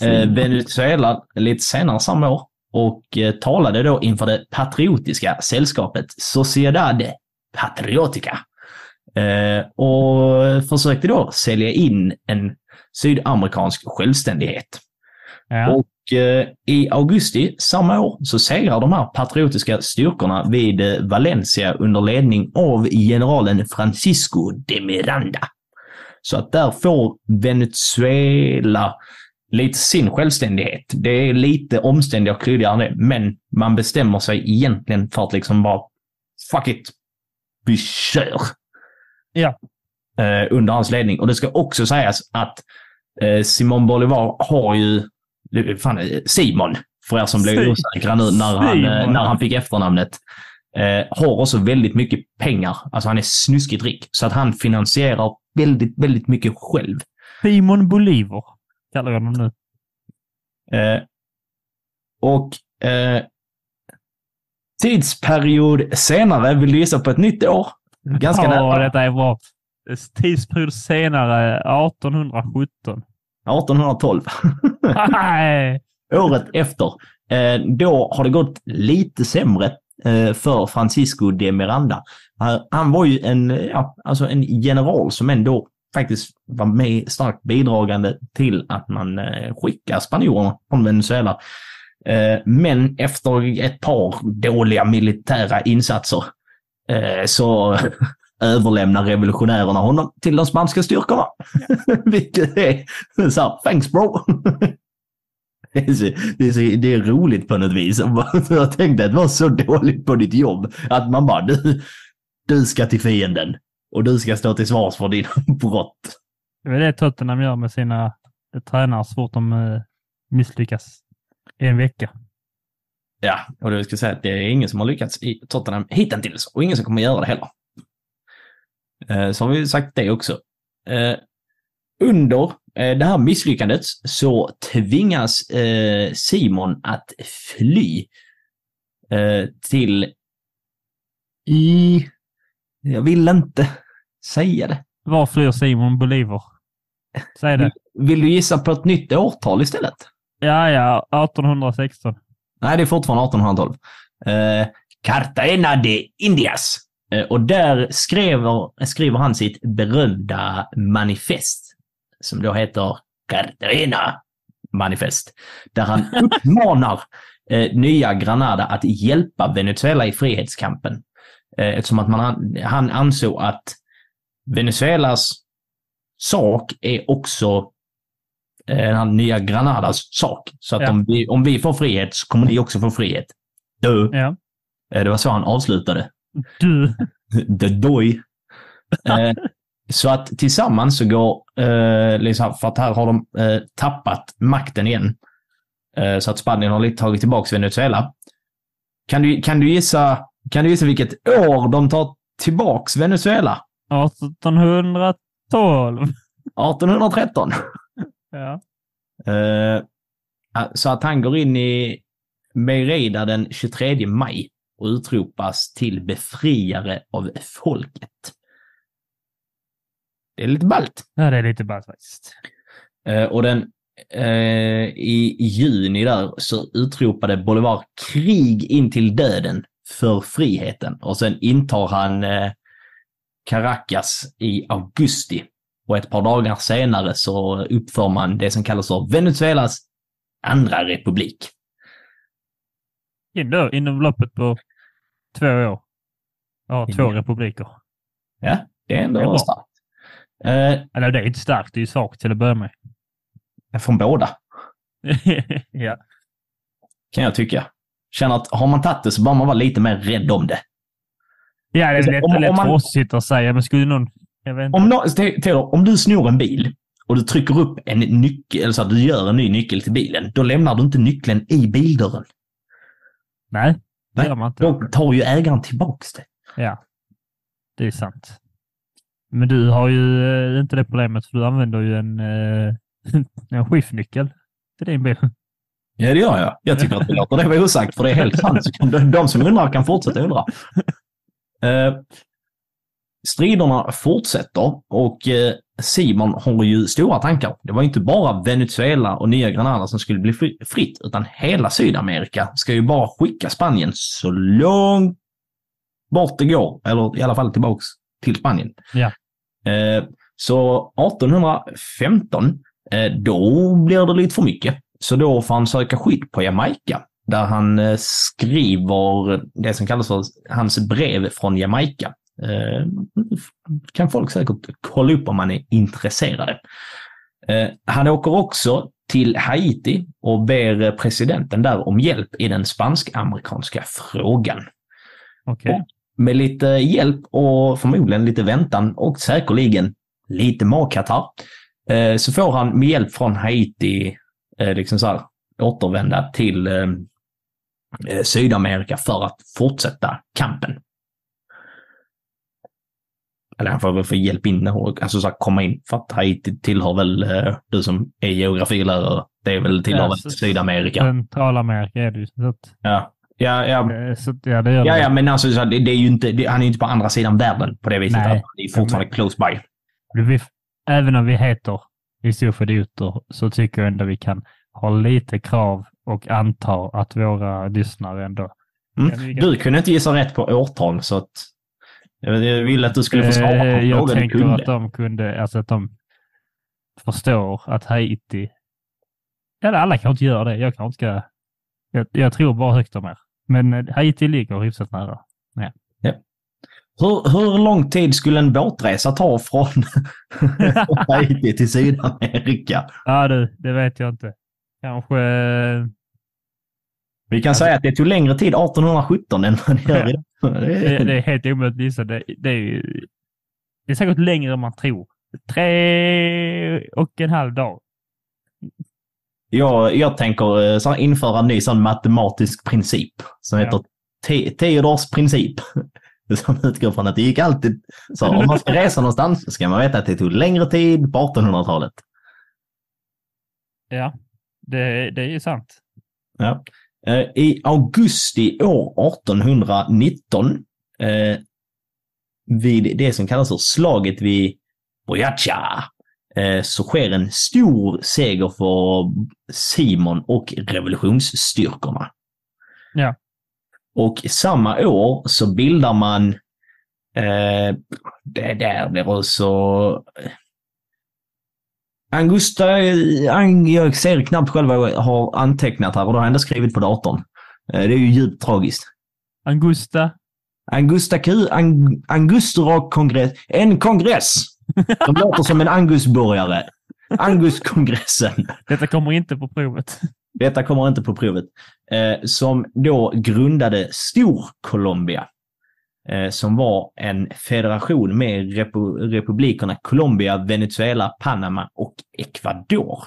eh. Venezuela lite senare samma år och eh, talade då inför det patriotiska sällskapet Sociedad Patriotica. Och försökte då sälja in en sydamerikansk självständighet. Ja. Och i augusti samma år så segrar de här patriotiska styrkorna vid eh, Valencia under ledning av generalen Francisco de Miranda. Så att där får Venezuela lite sin självständighet. Det är lite omständigare och kryddigare det, men man bestämmer sig egentligen för att liksom bara fuck it, vi kör. Ja. Eh, under hans ledning. Och det ska också sägas att eh, Simon Bolivar har ju, fan, eh, Simon, för er som blev osäkra nu när han, eh, Simon. när han fick efternamnet. Eh, har också väldigt mycket pengar. Alltså han är snuskigt rik. Så att han finansierar väldigt, väldigt mycket själv. Simon Bolivar kallar jag honom nu. Eh, och eh, tidsperiod senare, vill du gissa på ett nytt år? Ganska ja, nära. detta är bra. Tidsperiod senare, 1817. 1812. Nej. Året efter. Eh, då har det gått lite sämre eh, för Francisco de Miranda. Han, han var ju en, ja, alltså en general som ändå faktiskt var med starkt bidragande till att man eh, skickar spanjorerna från Venezuela. Eh, men efter ett par dåliga militära insatser eh, så överlämnar revolutionärerna honom till de spanska styrkorna. Vilket är så här, thanks bro. Det är, så, det, är så, det är roligt på något vis. Jag tänkte att det var så dåligt på ditt jobb att man bara, du, du ska till fienden och du ska stå till svars för dina brott. Det är det Tottenham gör med sina tränare så fort de eh, misslyckas i en vecka. Ja, och det ska säga att det är ingen som har lyckats i Tottenham hittills och ingen som kommer göra det heller. Eh, Så har vi sagt det också. Eh, Under eh, det här misslyckandet så tvingas Simon att fly till... I... Jag vill inte säga det. Var flyr Simon Bolivar? Säg det. Vill du gissa på ett nytt årtal istället? Ja, ja, 1816. Nej, det är fortfarande 1812. Eh, Cartagena de Indias. Eh, och där skriver, skriver han sitt berömda manifest, som då heter Cartagena manifest, där han uppmanar eh, nya Granada att hjälpa Venezuela i frihetskampen. Eh, eftersom att man, han ansåg att Venezuelas sak är också eh, nya Granadas sak. Så att Ja. om, vi, om vi får frihet så kommer ni också få frihet. Du. Ja. Eh, Det var så han avslutade. Du. The Doi. Eh, så att tillsammans så går, eh, liksom, för att här har de eh, tappat makten igen. Eh, så att Spanien har lite tagit tillbaka Venezuela. Kan du, kan, du gissa, kan du gissa vilket år de tar tillbaks Venezuela? 1812. 1813. Ja. Eh, så att han går in i Merida den 23 maj och utropas till befriare av folket. Det är lite ballt. ja, det är lite ballt faktiskt. Eh, och den, eh, i, juni där så utropade Bolivar krig in till döden för friheten. Och sen intar han eh, Caracas i augusti. Och ett par dagar senare så uppför man det som kallas för Venezuelas andra republik. Ändå inom loppet på två år. Ja, två republiker. Ja, det är ändå Det är starkt. Eh, Eller det är inte starkt, det är ju svagt till att börja med. från båda, ja. kan jag tycka. Känner att har man tagit det så bör man vara lite mer rädd om det. ja, det är lätt, Om- om lätt man- för oss att sitta och säga, men skulle någon... Om, Te- Theodor, om du snor en bil och du trycker upp en nyckel, eller så att du gör en ny nyckel till bilen, då lämnar du inte nyckeln i bildörren. Nej, Nej. Då tar ju ägaren tillbaks det. Ja, det är sant. Men du har ju eh, inte det problemet, för du använder ju en, eh, en skiftnyckel till din bil. Ja, det gör jag. Jag tycker att vi låter det vara osagt, för det är helt sant. De, de som undrar kan fortsätta undra. Eh, striderna fortsätter och eh, Simon har ju stora tankar. Det var inte bara Venezuela och Nya Granada som skulle bli fri- fritt, utan hela Sydamerika ska ju bara skicka Spanien så långt bort det går, eller i alla fall tillbaks till Spanien. Ja. Eh, så 1815, eh, då blir det lite för mycket. Så då får han söka skydd på Jamaica, där han eh, skriver det som kallas för hans brev från Jamaica. Eh, kan folk säkert kolla upp om man är intresserade. Eh, han åker också till Haiti och ber presidenten där om hjälp i den spansk-amerikanska frågan. Okej. Med lite hjälp och förmodligen lite väntan och säkerligen lite magkatarr eh, så får han med hjälp från Haiti liksom så här, återvända till, Sydamerika för att fortsätta kampen. Eller han får väl få hjälp in och alltså så här, komma in. För att Haiti tillhör väl, eh, du som är geografilärare, det är väl tillhör Ja, väl Sydamerika. Centralamerika är det ju. Så att, Ja, ja, ja. eh, så, ja, det gör Ja, det. ja, men alltså så här, det, det är ju inte, det, han är ju inte på andra sidan världen på det viset. Nej. att Det är fortfarande close by. Vi, även om vi heter historiefidioter så tycker jag ändå vi kan ha lite krav och anta att våra lyssnare ändå... Mm. Du kunde inte gissa rätt på årtal, så att jag ville att du skulle få svara på Eh, en jag tänker kunde. att de kunde, alltså att de förstår att Haiti... Eller alla kanske inte gör det. Jag kanske inte ska... Jag, jag tror bara högt om er. Men eh, Haiti ligger hyfsat nära. Hur, hur lång tid skulle en båtresa ta från Haiti till Sydamerika? Ja du, det vet jag inte. Kanske... eh, Vi kan Alltså- säga att det tog längre tid 1817 än vad det gör idag. Det, det är helt omöjligt att gissa. Det, det, är ju, det är säkert längre än man tror. Tre och en halv dag. Jag, jag tänker eh, så införa en ny sån matematisk princip som Ja. heter Te- Theodors princip. Som utgår från att det gick alltid... Så om man ska resa någonstans så ska man veta att det tog längre tid på 1800-talet. Ja, det, det är ju sant. Ja. Eh, I augusti år 1819, eh, vid det som kallas för slaget vid Boyacha, eh, så sker en stor seger för Simon och revolutionsstyrkorna. Ja. Och samma år så bildar man, eh, det där blir också Angusta, Ang, jag ser knappt själv vad jag har antecknat här och då har jag ändå skrivit på datorn. Eh, Det är ju djupt tragiskt. Angusta. Angusta Q, Ang, Angustrock kongress, en kongress! Som låter som en Angusburgare. Anguskongressen. Detta kommer inte på provet. Detta kommer inte på provet. Eh, som då grundade Storcolombia. Eh, som var en federation med repu republikerna Colombia, Venezuela, Panama och Ecuador.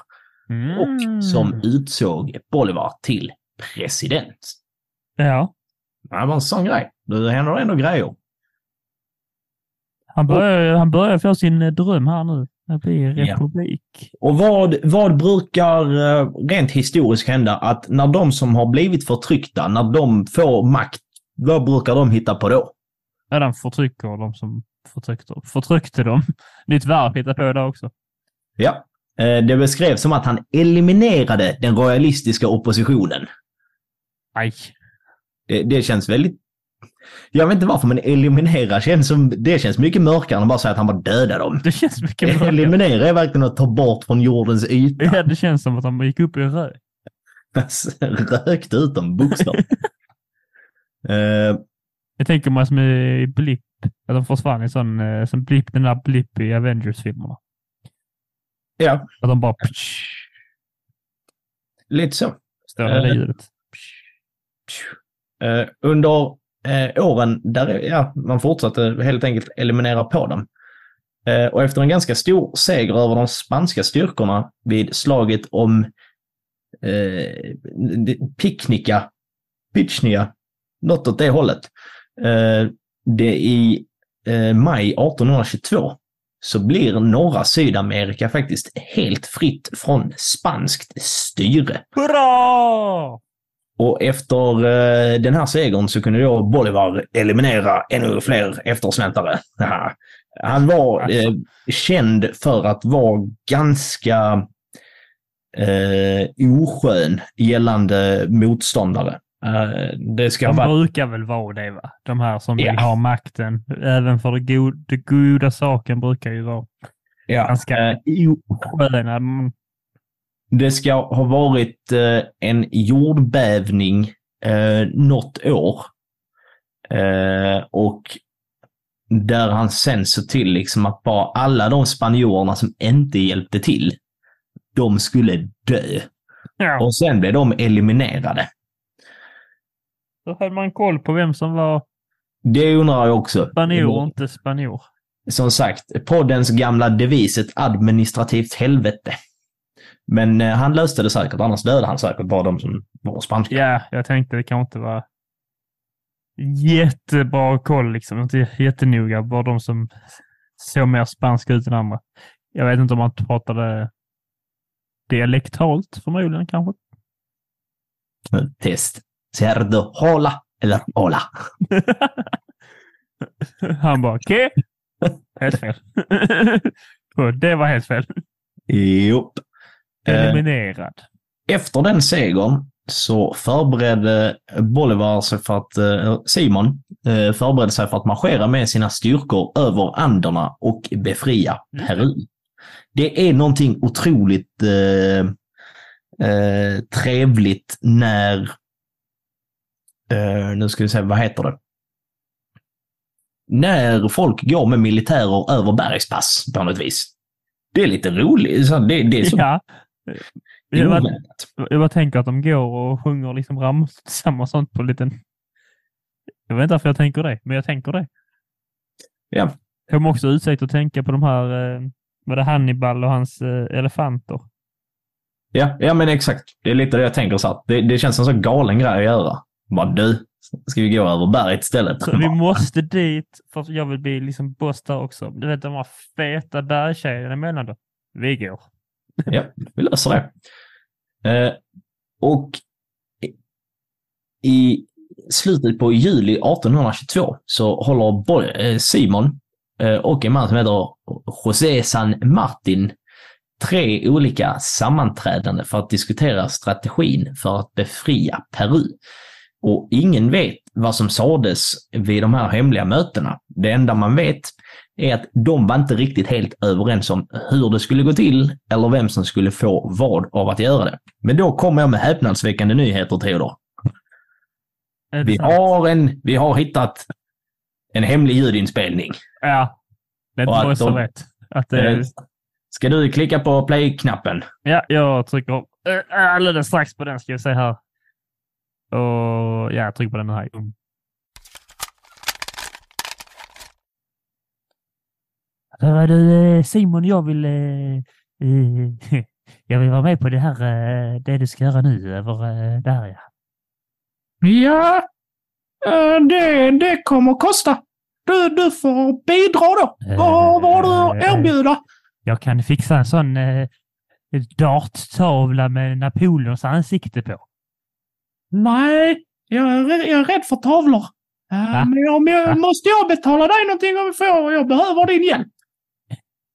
Mm. Och som utsåg Bolivar till president. Ja, Det var en sån grej. Det händer ändå grejer. han börjar, han börjar få sin eh, dröm här nu. Det blir Ja. republik. Och vad, vad brukar eh, rent historiskt hända? Att när de som har blivit förtryckta, när de får makt, vad brukar de hitta på då? Ja, de förtrycker de som förtryckte, förtryckte dem. Nytt verb hittar på det också. Ja. Eh, Det beskrevs som att han eliminerade den royalistiska oppositionen. Nej. Det, det känns väldigt... Jag vet inte varför, men eliminera känns som... Det känns mycket mörkare än att bara säga att han bara dödade dem. Det känns mycket mörkare. Eliminera är verkligen att ta bort från jordens yta. Ja, det känns som att han gick upp i rök. Rökte ut dem bokstavligt. Eh, Jag tänker mig som i Blipp. Att de försvann i sån, eh, som Blipp, den där Blipp i Avengers-filmerna. ja, Att de bara psh, lite så. står där Eh. ljudet. Eh, under eh, åren där ja, man fortsatte helt enkelt eliminera på dem. Och efter en ganska stor seger över de spanska styrkorna vid slaget om eh, Picnica, Pichnia, något åt det hållet. Eh, det i eh, maj 1822 så blir norra Sydamerika faktiskt helt fritt från spanskt styre. Hurra! Och efter eh, den här segern så kunde då Bolivar eliminera ännu fler eftersmältare. Haha. Han var eh, känd för att vara ganska eh, oskön gällande motståndare. Eh, det ska De vara... brukar väl vara det, va? De här som Ja. vill ha makten. Även för det, god, det goda saken brukar ju vara Ja, ganska eh, osköna. Det ska ha varit eh, en jordbävning eh, något år. Eh, och där han sen såg till liksom att bara alla de spanjorerna som inte hjälpte till, de skulle dö. Ja. Och sen blev de eliminerade. Då hade man koll på vem som var Det undrar jag också. spanjor och inte spanjor. Som sagt, poddens gamla devis, ett administrativt helvete. Men eh, han löste det säkert, annars dödade han säkert bara de som var spanska. Ja, jag tänkte det kanske inte var jättebra koll, liksom. Inte jättenoga. Bara de som såg mer spanska ut än andra. Jag vet inte om han pratade dialektalt förmodligen kanske. Test. Cerdo hola eller hola. Han bara, okej. Helt fel. Det var helt fel. Jo. Eliminerad. Efter den segern så förberedde Bolivar sig för att, eh, Simon eh, förberedde sig för att marschera med sina styrkor över Anderna och befria Mm. Peru. Det är någonting otroligt eh, eh, trevligt när, eh, nu ska vi se, vad heter det? När folk går med militärer över bergspass på något vis. Det är lite roligt. Så Det, det är så Ja. Jag bara, jag bara tänker att de går och sjunger liksom ramsor tillsammans sånt på en liten... Jag vet inte varför jag tänker det, men jag tänker det. Ja. Jag kommer också utsikt att tänka på de här, eh, var det Hannibal och hans eh, elefanter? Ja, ja, men exakt. Det är lite det jag tänker. Så att det, det känns som en så galen grej att göra. Bara du, ska vi gå över berget istället? Så vi måste dit för jag vill bli liksom boss där också. Du vet de här feta bergkedjorna emellan då. Vi går. Ja, vi löser det. Eh, och i- slutet på juli 1822 så håller eh, Simon eh, och en man som heter José San Martin tre olika sammanträdanden för att diskutera strategin för att befria Peru. Och ingen vet vad som sades vid de här hemliga mötena. Det enda man vet är att de var inte riktigt helt överens om hur det skulle gå till eller vem som skulle få vad av att göra det. Men då kommer jag med häpnadsväckande nyheter, Theodor. Vi sant? har, en, vi har hittat en hemlig ljudinspelning. Ja. Det är inte så rätt. Att det, Eh, Ska du klicka på play-knappen? Ja, jag trycker eh, alldeles strax på den ska vi se här. Och ja, jag trycker på den här. Mm. Hör du eh, Simon, jag vill, eh, eh, jag vill vara med på det här, eh, det du ska göra nu över eh, där ja. Ja, eh, det, det kommer kosta. Du, du får bidra då. Vad vad har du att erbjuda? Jag kan fixa en sån eh, darttavla med Napoleons ansikte på. Nej, jag är, jag är rädd för tavlor. Eh, Va? Men jag, Va? måste jag betala dig någonting om vi får? Jag behöver din hjälp.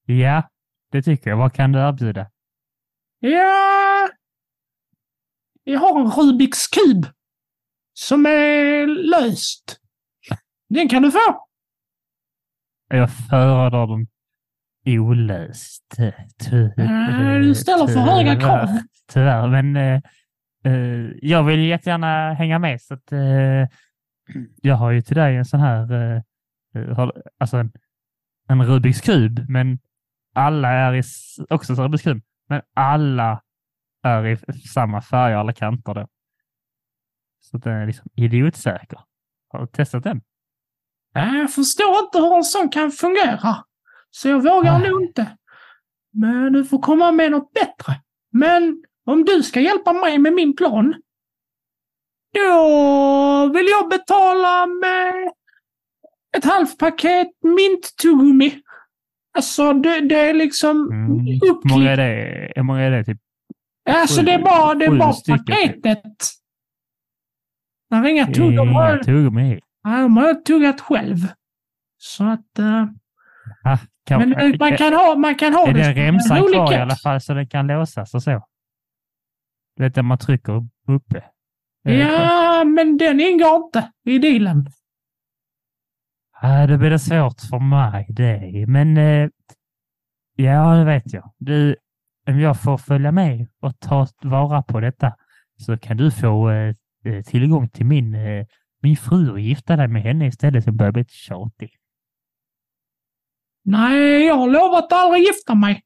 Ja, det tycker jag. Vad kan du erbjuda? Ja, jag har en Rubiks kub som är löst. Den kan du få. Jag föredrar dem olöst. Ty- Ja, du ställer för höga krav. Tyvärr, men eh, jag vill jättegärna hänga med så att eh, jag har ju till dig en sån här, eh, eh, alltså en, en Rubiks kub, men alla är i, också en Rubiks kub, men alla är i samma färger, alla kanter då. Så den är liksom idiotsäker. Har du testat den? Jag förstår inte hur en sån kan fungera. Så jag vågar Ah. nog inte. Men du får komma med något bättre. Men om du ska hjälpa mig med min plan. Då vill jag betala med ett halvt paket minttuggummi. Alltså det, det är liksom Mm. Hur många är det? Hur många är det? Typ? Alltså det är bara, det är Sju bara stycken. paketet. Det är inga tuggummi. Inga tuggummi i. Nej, De har tuggat själv. Så att... eh, Ah, kan, Men eh, man kan ha, man kan ha är det en remsan kvar i alla fall så den kan låsas och så? Du vet, där man trycker uppe. Ja, men den ingår inte i dealen. Ah, det blir det svårt för mig det. Men eh, ja, det vet jag. Du, om jag får följa med och ta vara på detta så kan du få eh, eh, tillgång till min, eh, min fru och gifta dig med henne istället. Hon börjar bli tjatig. Nej, jag har lovat att aldrig gifta mig.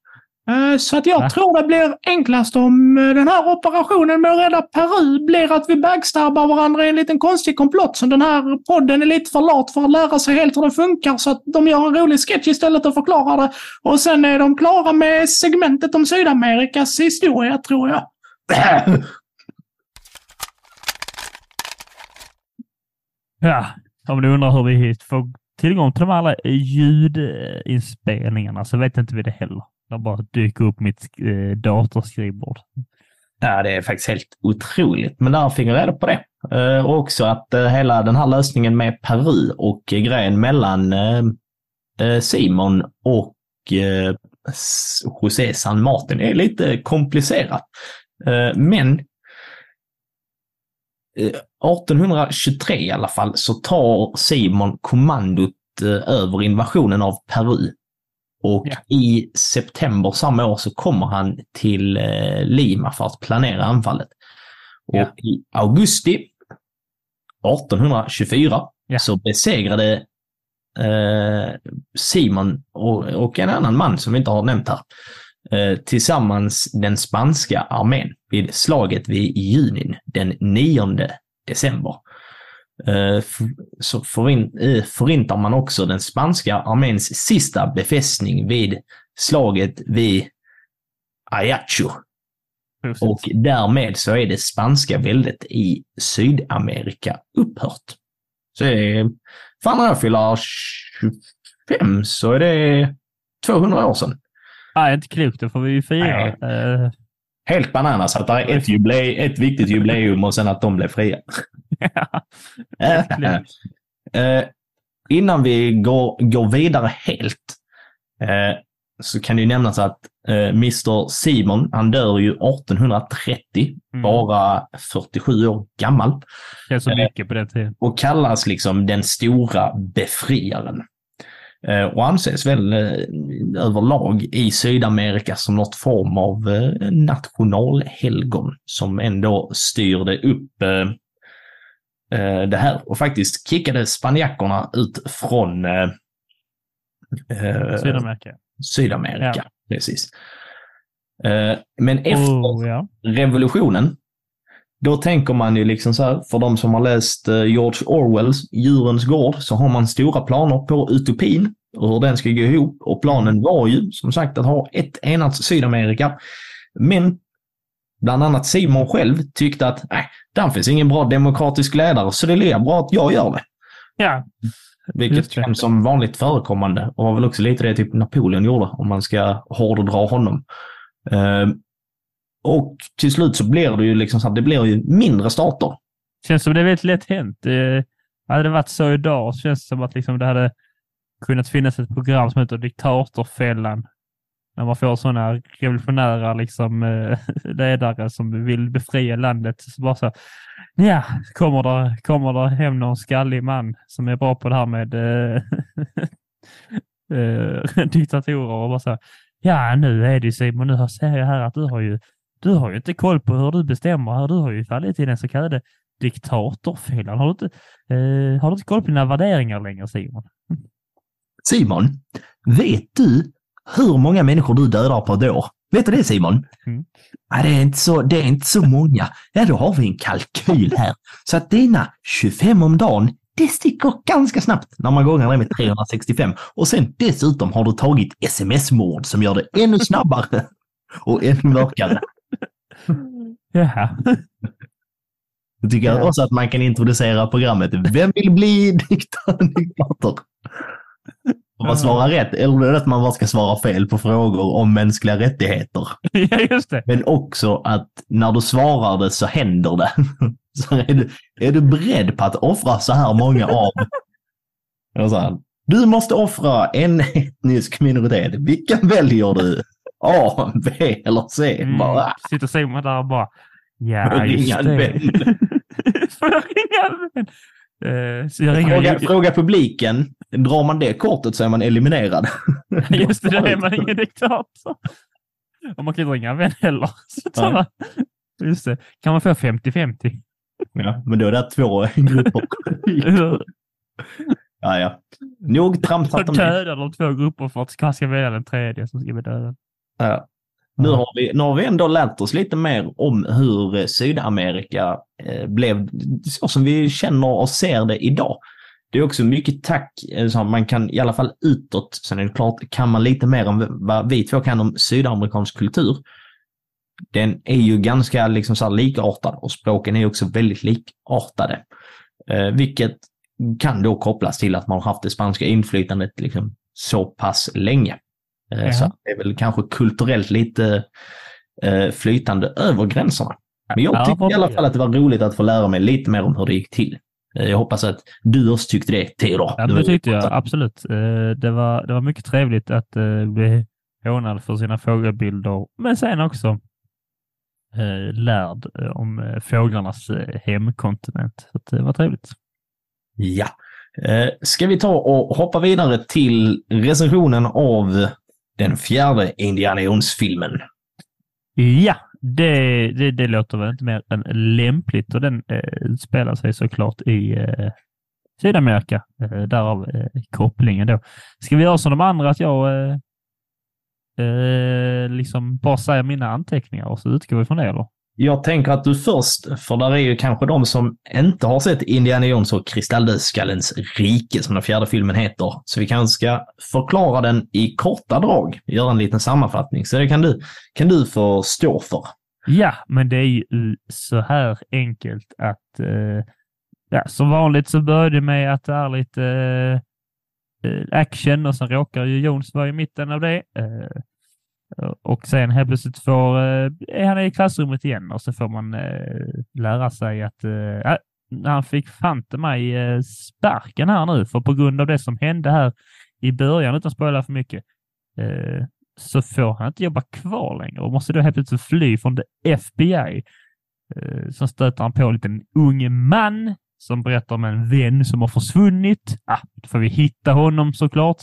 Eh, Så att jag Va? tror det blir enklast om eh, den här operationen med att rädda Peru blir att vi backstabbar varandra i en liten konstig komplott. Så den här podden är lite för lat för att lära sig helt hur det funkar. Så att de gör en rolig sketch istället och förklarar det. Och sen är de klara med segmentet om Sydamerikas historia, tror jag. Ja, om du undrar hur vi får tillgång till de alla ljudinspelningarna så vet inte vi det heller. Jag bara dyker upp mitt eh, datorskrivbord. Ja, det är faktiskt helt otroligt. Men där fick jag reda på det. Eh, och också att eh, hela den här lösningen med Peru och eh, grejen mellan eh, eh Simon och eh, José San Martin är lite komplicerat. Eh, men eh, 1823 i alla fall så tar Simon kommandot eh, över invasionen av Peru. Och Ja. i september samma år så kommer han till eh, Lima för att planera anfallet. Och i augusti 1824 Ja. så besegrade eh, Simon och, och en annan man som vi inte har nämnt här eh, tillsammans den spanska armén vid slaget vid Junin den 9 december. Eh, så eh, förintar man också den spanska arméns sista befästning vid slaget vid Ayacho. Och därmed så är det spanska väldet i Sydamerika upphört. Så det är, fan när jag fyller 25 så är det 200 år sedan. Nej, inte klokt. Det får vi ju fira. Eh, Helt bananas att det är ett, jubileum, ett viktigt jubileum och sen att de blev fria. Verkligen. Eh, innan vi går, går vidare helt eh, så kan det ju nämnas att eh, Mr Simon, han dör ju 1830, Mm. bara 47 år gammal Känns så Eh, mycket på den tiden. och kallas liksom den stora befriaren. Eh, och anses väl eh, överlag i Sydamerika som något form av eh, nationalhelgon som ändå styrde upp eh, eh, det här och faktiskt kickade spanjackerna ut från eh, eh, Sydamerika. Sydamerika. Ja. Precis. Eh, men efter Oh, ja. revolutionen, då tänker man ju liksom så här, för de som har läst eh, George Orwells Djurens gård, så har man stora planer på utopin och hur den ska gå ihop. Och planen var ju som sagt att ha ett enat Sydamerika. Men bland annat Simon själv tyckte att nej, där finns ingen bra demokratisk ledare, så det är lika bra att jag gör det. ja. Vilket det. känns som vanligt förekommande och var väl också lite det typ Napoleon gjorde, om man ska hårdra honom. Eh, och till slut så blir det ju liksom så att det blir ju mindre stater. Känns som det är väldigt lätt hänt. Eh, hade det varit så idag så känns det som att liksom det hade kunnat finnas ett program som heter Diktatorfällan. När man får sådana revolutionära liksom, eh, ledare som vill befria landet. Så bara så, ja, kommer det, kommer det hem någon skallig man som är bra på det här med eh, eh, diktatorer och bara så, ja nu är det ju Simon, nu ser jag här att du har ju du har ju inte koll på hur du bestämmer här. Du har ju fallit i den så kallade diktatorfällan. Har du inte, eh, har du inte koll på dina värderingar längre Simon? Simon, vet du hur många människor du dödar på ett år? Vet du det Simon? Mm. Ja, det, är inte så, det är inte så många. Ja, då har vi en kalkyl här. Så att dina 25 om dagen, det sticker ganska snabbt när man gångar det med 365. Och sen dessutom har du tagit sms-mord som gör det ännu snabbare och ännu mörkare. Jaha. Jag tycker Ja. också att man kan introducera programmet Vem vill bli dikta- diktator? Om man svarar rätt, eller att man bara ska svara fel på frågor om mänskliga rättigheter. ja, just det. Men också att när du svarar det så händer det. Så är du, är du beredd på att offra så här många av... Här, du måste offra en etnisk minoritet. Vilken väljer du? A, B eller C? Mm. Bara, Sitter Simon där och bara, ja just det. Får jag ringa en vän? Eh, fråga, fråga publiken. Drar man det kortet så är man eliminerad. Just det, då är man ingen diktator. Och man kan inte ringa en vän heller. Man, just det. Kan man få 50-50? Ja, men då är det två grupper. ja, ja. Nog tramsat om det. dödar de två grupper för att man ska välja den tredje som ska bli dödad. Ja. Nu har, vi, nu har vi ändå lärt oss lite mer om hur eh, Sydamerika eh, blev så som vi känner och ser det idag. Det är också mycket tack, eh, så man kan i alla fall utåt, sen är det klart, kan man lite mer om vad vi två kan om sydamerikansk kultur. Den är ju ganska liksom så likartad och språken är också väldigt likartade. Vilket kan då kopplas till att man har haft det spanska inflytandet liksom så pass länge. Eh, Ja. Så det är väl kanske kulturellt lite eh, flytande över gränserna. Men jag Ja, tyckte i alla fall att det var roligt att få lära mig lite mer om hur det gick till. Eh, Jag hoppas att du också tyckte det, Theodor. Ja, det tyckte jag absolut. Det var, det var mycket trevligt att bli hånad för sina fågelbilder, men sen också lärd om fåglarnas hemkontinent. Så det var trevligt. Ja. Ska vi ta och hoppa vidare till recensionen av den fjärde Indiana Jones-filmen? Ja, det, det, det låter väl inte mer än lämpligt och den eh, utspelar sig såklart i eh, Sydamerika. Eh, därav eh, kopplingen då. Ska vi göra som de andra att jag eh, eh, liksom bara säger mina anteckningar och så utgår vi från det eller? Jag tänker att du först, för där är ju kanske de som inte har sett Indiana Jones och Kristalldödskallens rike, som den fjärde filmen heter. Så vi kanske ska förklara den i korta drag, göra en liten sammanfattning. Så det kan du, kan du få stå för. Ja, men det är ju så här enkelt att eh, ja, som vanligt så börjar det med att det är lite eh, action och sen råkar ju Jones vara i mitten av det. Eh, Eh, och sen helt plötsligt får, eh, är han i klassrummet igen och så får man eh, lära sig att eh, äh, han fick fanta mig eh, sparken här nu, för på grund av det som hände här i början, utan att spoila för mycket, eh, så får han inte jobba kvar längre och måste då helt plötsligt fly från det FBI. Eh, stöter han på en liten ung man som berättar om en vän som har försvunnit. Ah, då får vi hitta honom såklart.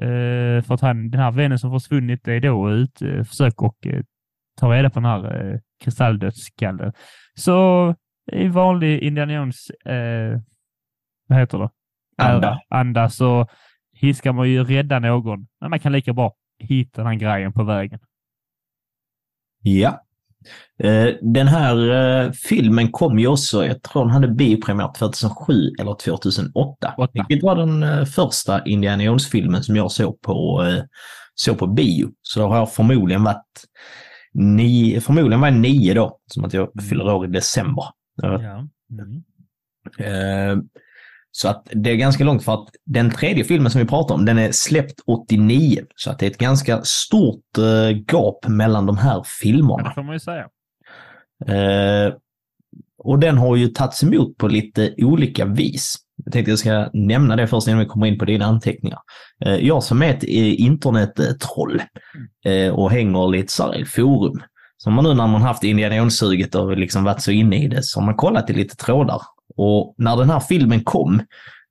Eh, för att han, den här vännen som försvunnit är då ut eh, försök och eh, ta reda på den här eh, kristalldödsskallen. Så i vanlig Indiana Jones, eh, vad heter det? Anda. Anda så hi- ska man ju rädda någon. Men man kan lika bra hitta den här grejen på vägen. Ja. Eh, Den här eh, filmen kom ju också, jag tror den hade biopremiär 2007 eller 2008. Åtta. Vilket var den eh, första Indiana Jones-filmen som jag såg på, såg på bio. Så då har jag förmodligen varit nio, förmodligen var jag nio då, som att jag fyller år i december. Ja. Mm. Så att det är ganska långt för att den tredje filmen som vi pratar om, den är släppt 89. Så att det är ett ganska stort eh, gap mellan de här Ja, filmerna. det får man ju säga. Eh, och den har ju tagits emot på lite olika vis. Jag tänkte jag ska nämna det först innan vi kommer in på dina anteckningar. Eh, jag som är ett eh, internettroll eh, och hänger lite så här i forum. Så man nu när man haft Indiana Jones-suget och liksom varit så inne i det så har man kollat i lite trådar. Och när den här filmen kom,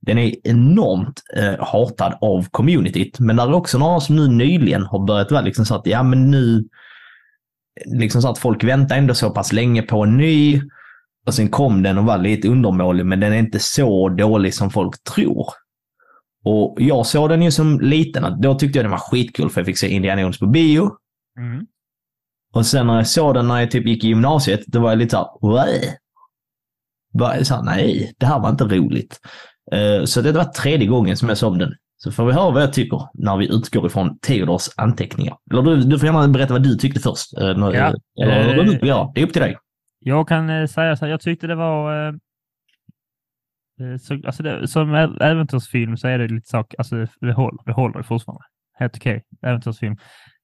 den är enormt eh, hatad av communityt. Men där är också några som nu nyligen har börjat vara liksom så att ja men nu liksom så att folk väntar ändå så pass länge på en ny. Och sen kom den och var lite undermålig, men den är inte så dålig som folk tror. Och jag såg den ju som liten, då tyckte jag den var skitkul för jag fick se Indiana Jones på bio. Mm. Och sen när jag såg den när jag typ gick i gymnasiet, då var jag lite såhär? Bara så här, nej, det här var inte roligt. Eh, Så det var tredje gången som jag såg den. Så får vi höra vad jag tycker när vi utgår ifrån Theodors anteckningar. Eller du, du får gärna berätta vad du tyckte först. eh, Ja. Eller vad Eh, du vill göra. Det är upp till dig. Jag kan säga så här, jag tyckte det var... Så, alltså det, som äventyrsfilm så är det lite sak, alltså det håller, det håller fortfarande. Helt okej, äventyrsfilm.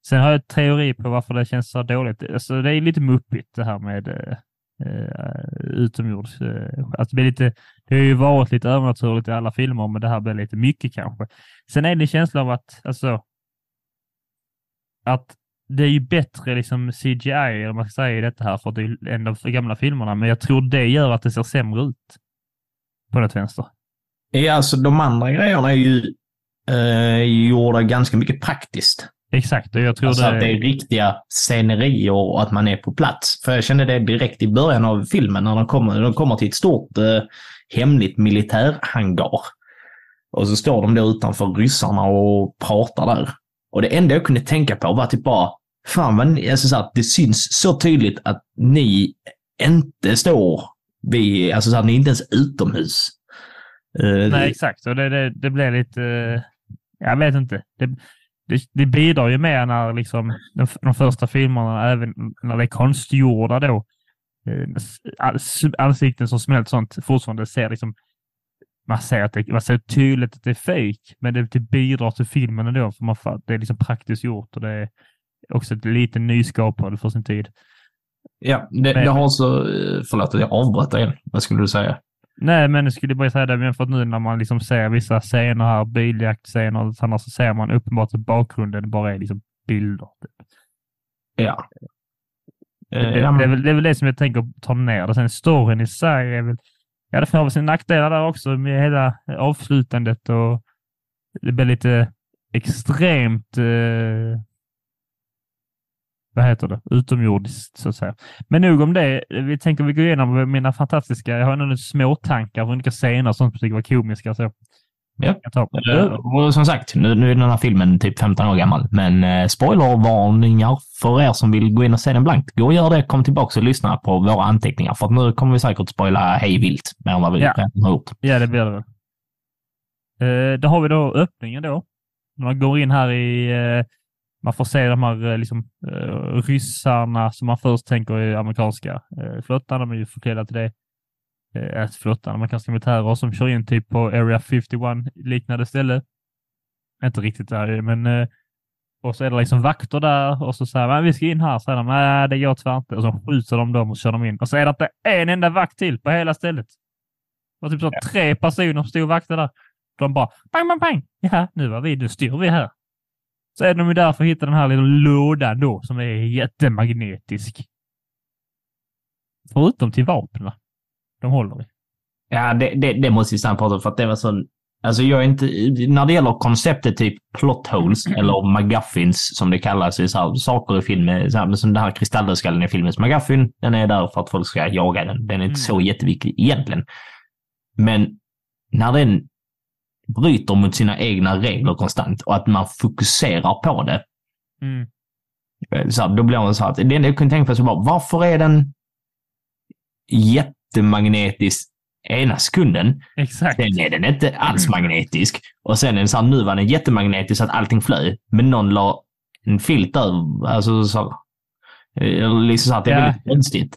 Sen har jag teori på varför det känns så dåligt. Alltså det är lite muppigt det här med Eh, utomjords... Eh, alltså det, blir lite, det har ju varit lite övernaturligt i alla filmer, men det här blir lite mycket kanske. Sen är det en känsla av att, alltså, att det är ju bättre liksom CGI, eller man ska säga, i detta här, för att det är en av de gamla filmerna, men jag tror det gör att det ser sämre ut. På något vänster. Ja, alltså de andra grejerna är ju eh, gjorda ganska mycket praktiskt. Exakt, och jag tror Alltså det... att det är riktiga scenerier och att man är på plats. För jag kände det direkt i början av filmen när de kommer, de kommer till ett stort eh, hemligt militärhangar. Och så står de då utanför ryssarna och pratar där. Och det enda jag kunde tänka på var typ bara, fan vad ni, alltså så här, det syns så tydligt att ni inte står vid, alltså så här, ni är inte ens utomhus. Eh, Nej, exakt. Och det, det, det blev lite... eh, Jag vet inte. Det, det, det bidrar ju mer när liksom de, de första filmerna, även när det är konstgjorda då, eh, ansikten som smält sånt fortfarande ser liksom man ser att det man ser tydligt att det är fake, men det, det bidrar till filmen ändå, för man, det är liksom praktiskt gjort och det är också ett lite nyskapande för sin tid. Ja, det, Men- det har så, eh, förlåt att jag avbröt igen. Vad skulle du säga? Nej, men jag skulle bara säga det, men för att nu när man liksom ser vissa scener här, biljaktscener och sådana, så ser man uppenbart att bakgrunden bara är liksom bilder. Typ. Ja. Det, Eh, det, ja, det, är väl, det är väl det som jag tänker ta ner det. Sen storyn i sig är väl, ja det får väl sina nackdelar där också med hela avslutandet och det blir lite extremt, eh, vad heter det, utomjordiskt så att säga. Men nog om det. Vi tänker vi går igenom mina fantastiska, jag har några små tankar på olika scener och sånt som jag tycker var komiska. Så. Ja. Eh, Och som sagt, nu, nu är den här filmen typ 15 år gammal, men eh, spoilervarningar för er som vill gå in och se den blankt. Gå och gör det, kom tillbaka och lyssna på våra anteckningar, för att nu kommer vi säkert spoila hej vilt mer än vad vi Ja. redan har gjort. Ja, det blir det väl. Eh, då har vi då öppningen då. När man går in här i, eh, man får se de här eh, liksom, eh, ryssarna som man först tänker är amerikanska eh, flottan. De är ju förklädda till det. Äh, flottan, amerikanska militärer som kör in typ på Area 51 liknande ställe. Inte riktigt där, men och så är det liksom vakter där och så säger man vi ska in här. Så säger de nej, det går tyvärr inte. Och så skjuter de dem och kör dem in. Och så är det inte en enda vakt till på hela stället. Det var typ så tre personer som stod och vaktade där. De bara pang, pang, pang. Ja, nu var vi, nu styr vi här. Så är de ju där för att hitta den här lilla lådan då som är jättemagnetisk. Förutom till vapnen. De håller i. Ja, det, det, det måste vi stanna prata om, för att det var sån... Alltså jag är inte... När det gäller konceptet typ plot holes eller McGuffins som det kallas, i så här, saker i filmen, så här, som den här kristalldödskallen i filmens McGuffin, den är där för att folk ska jaga den. Den är inte Mm. så jätteviktig egentligen. Men när den bryter mot sina egna regler konstant och att man fokuserar på det, Mm. så här, då blir man så här att det enda jag kunde tänka på så var varför är den jättemagnetisk ena sekunden Exakt. Sen är den inte alls magnetisk. Och sen är den så här, nu var den jättemagnetisk så att allting flög. Men någon la en filt över. Alltså så. Eller liksom så att det är Ja. väldigt konstigt.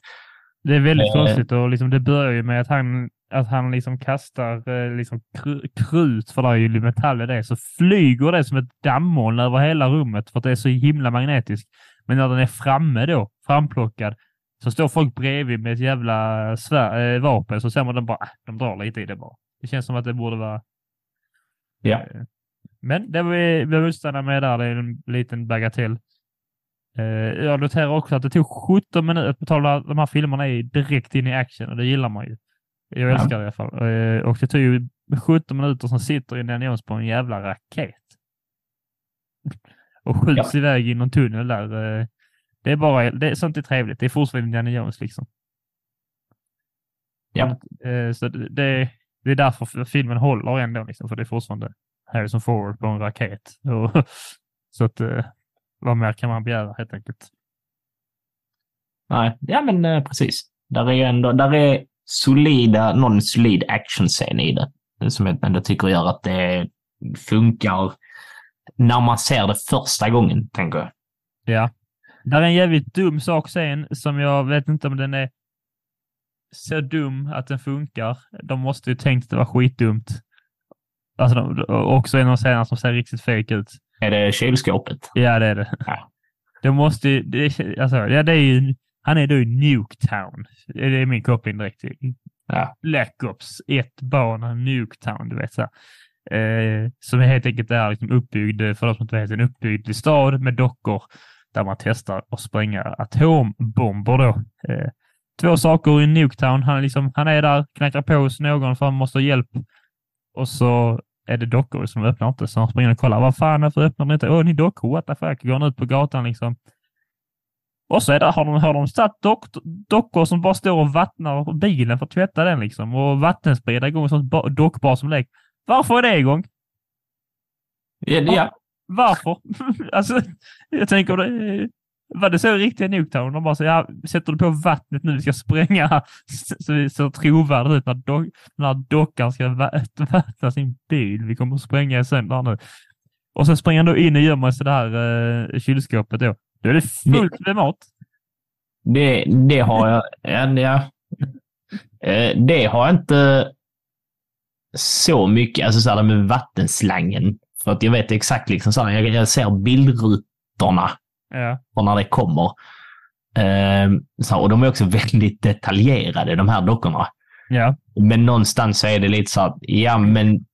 Det är väldigt Eh. konstigt och liksom det börjar ju med att han, att han liksom kastar eh, liksom kru- krut, för det är ju metall i det, så flyger det som ett dammoln över hela rummet för att det är så himla magnetiskt. Men när den är framme då, framplockad, så står folk bredvid med ett jävla svär, eh, vapen, så ser man den bara, ah, de drar lite i det bara. Det känns som att det borde vara... Ja. Eh, Men det vi behöver stanna med där, det är en liten bagatell. Jag noterar också att det tog 17 minuter att betala de här filmerna är direkt in i action och det gillar man ju. Jag Ja. älskar det i alla fall. Eh, Och det tog ju 17 minuter som sitter Indiana Jones på en jävla raket. Och skjuts iväg i någon tunnel där. Eh, Det är bara, det sånt är trevligt. Det är fortfarande Indiana Jones liksom. Ja. Eh, Så det, det, är därför filmen håller ändå liksom, för det är fortfarande Harrison Ford på en raket. Och, så att, vad mer kan man begära helt enkelt? Nej, ja men precis. Där är ändå, där är solida, någon solid actionscen i det. Som jag ändå tycker gör att det funkar när man ser det första gången, tänker jag. Ja. Där är en jävligt dum sak sen som jag vet inte om den är så dum att den funkar. De måste ju tänkt att det var skitdumt. Alltså, de, också en av scenerna som ser riktigt fake ut. Är det kylskåpet? Ja, det är det. Ja. De måste ju, det, alltså, ja, det är ju, han är då i Nuketown. Det är min koppling direkt Ja. Black Ops 1 bana Nuketown, du vet så här. Eh, som helt enkelt är liksom uppbyggd, för de som inte vet, en uppbyggd stad med dockor där man testar att spränga atombomber då. Eh, två saker i Nuketown. Han är, liksom, han är där, knackar på hos någon för han måste ha hjälp. Och så är det dockor som öppnar inte. Så han springer och kollar. Vad fan, varför öppnar de inte? Åh, ni dockor, what the fuck? Går han ut på gatan liksom. Och så är det, har de, har de satt dock, dockor som bara står och vattnar bilen för att tvätta den liksom. Och vattenspridare igång, sånt ba- dockbar som lek. Varför är det igång? Ja, ja. Varför? alltså, jag tänker det. Var det så i riktiga Nuketown? De bara så, ja, sätter du på vattnet nu, vi ska spränga så vi ser trovärdigt ut när, dock, när dockan ska vattna sin bil. Vi kommer att spränga sönder nu. Och sen springer han då in och gömmer sig i det här uh, kylskåpet då. Då är det fullt med mat. Det, det har jag... Ja. Eh, Det har jag inte så mycket, alltså så här med vattenslangen. För att jag vet exakt liksom så här, jag, jag ser bildrutorna Ja. från när det kommer. Eh, så här, och de är också väldigt detaljerade, de här dockorna. Ja. Men någonstans så är det lite så här, ja men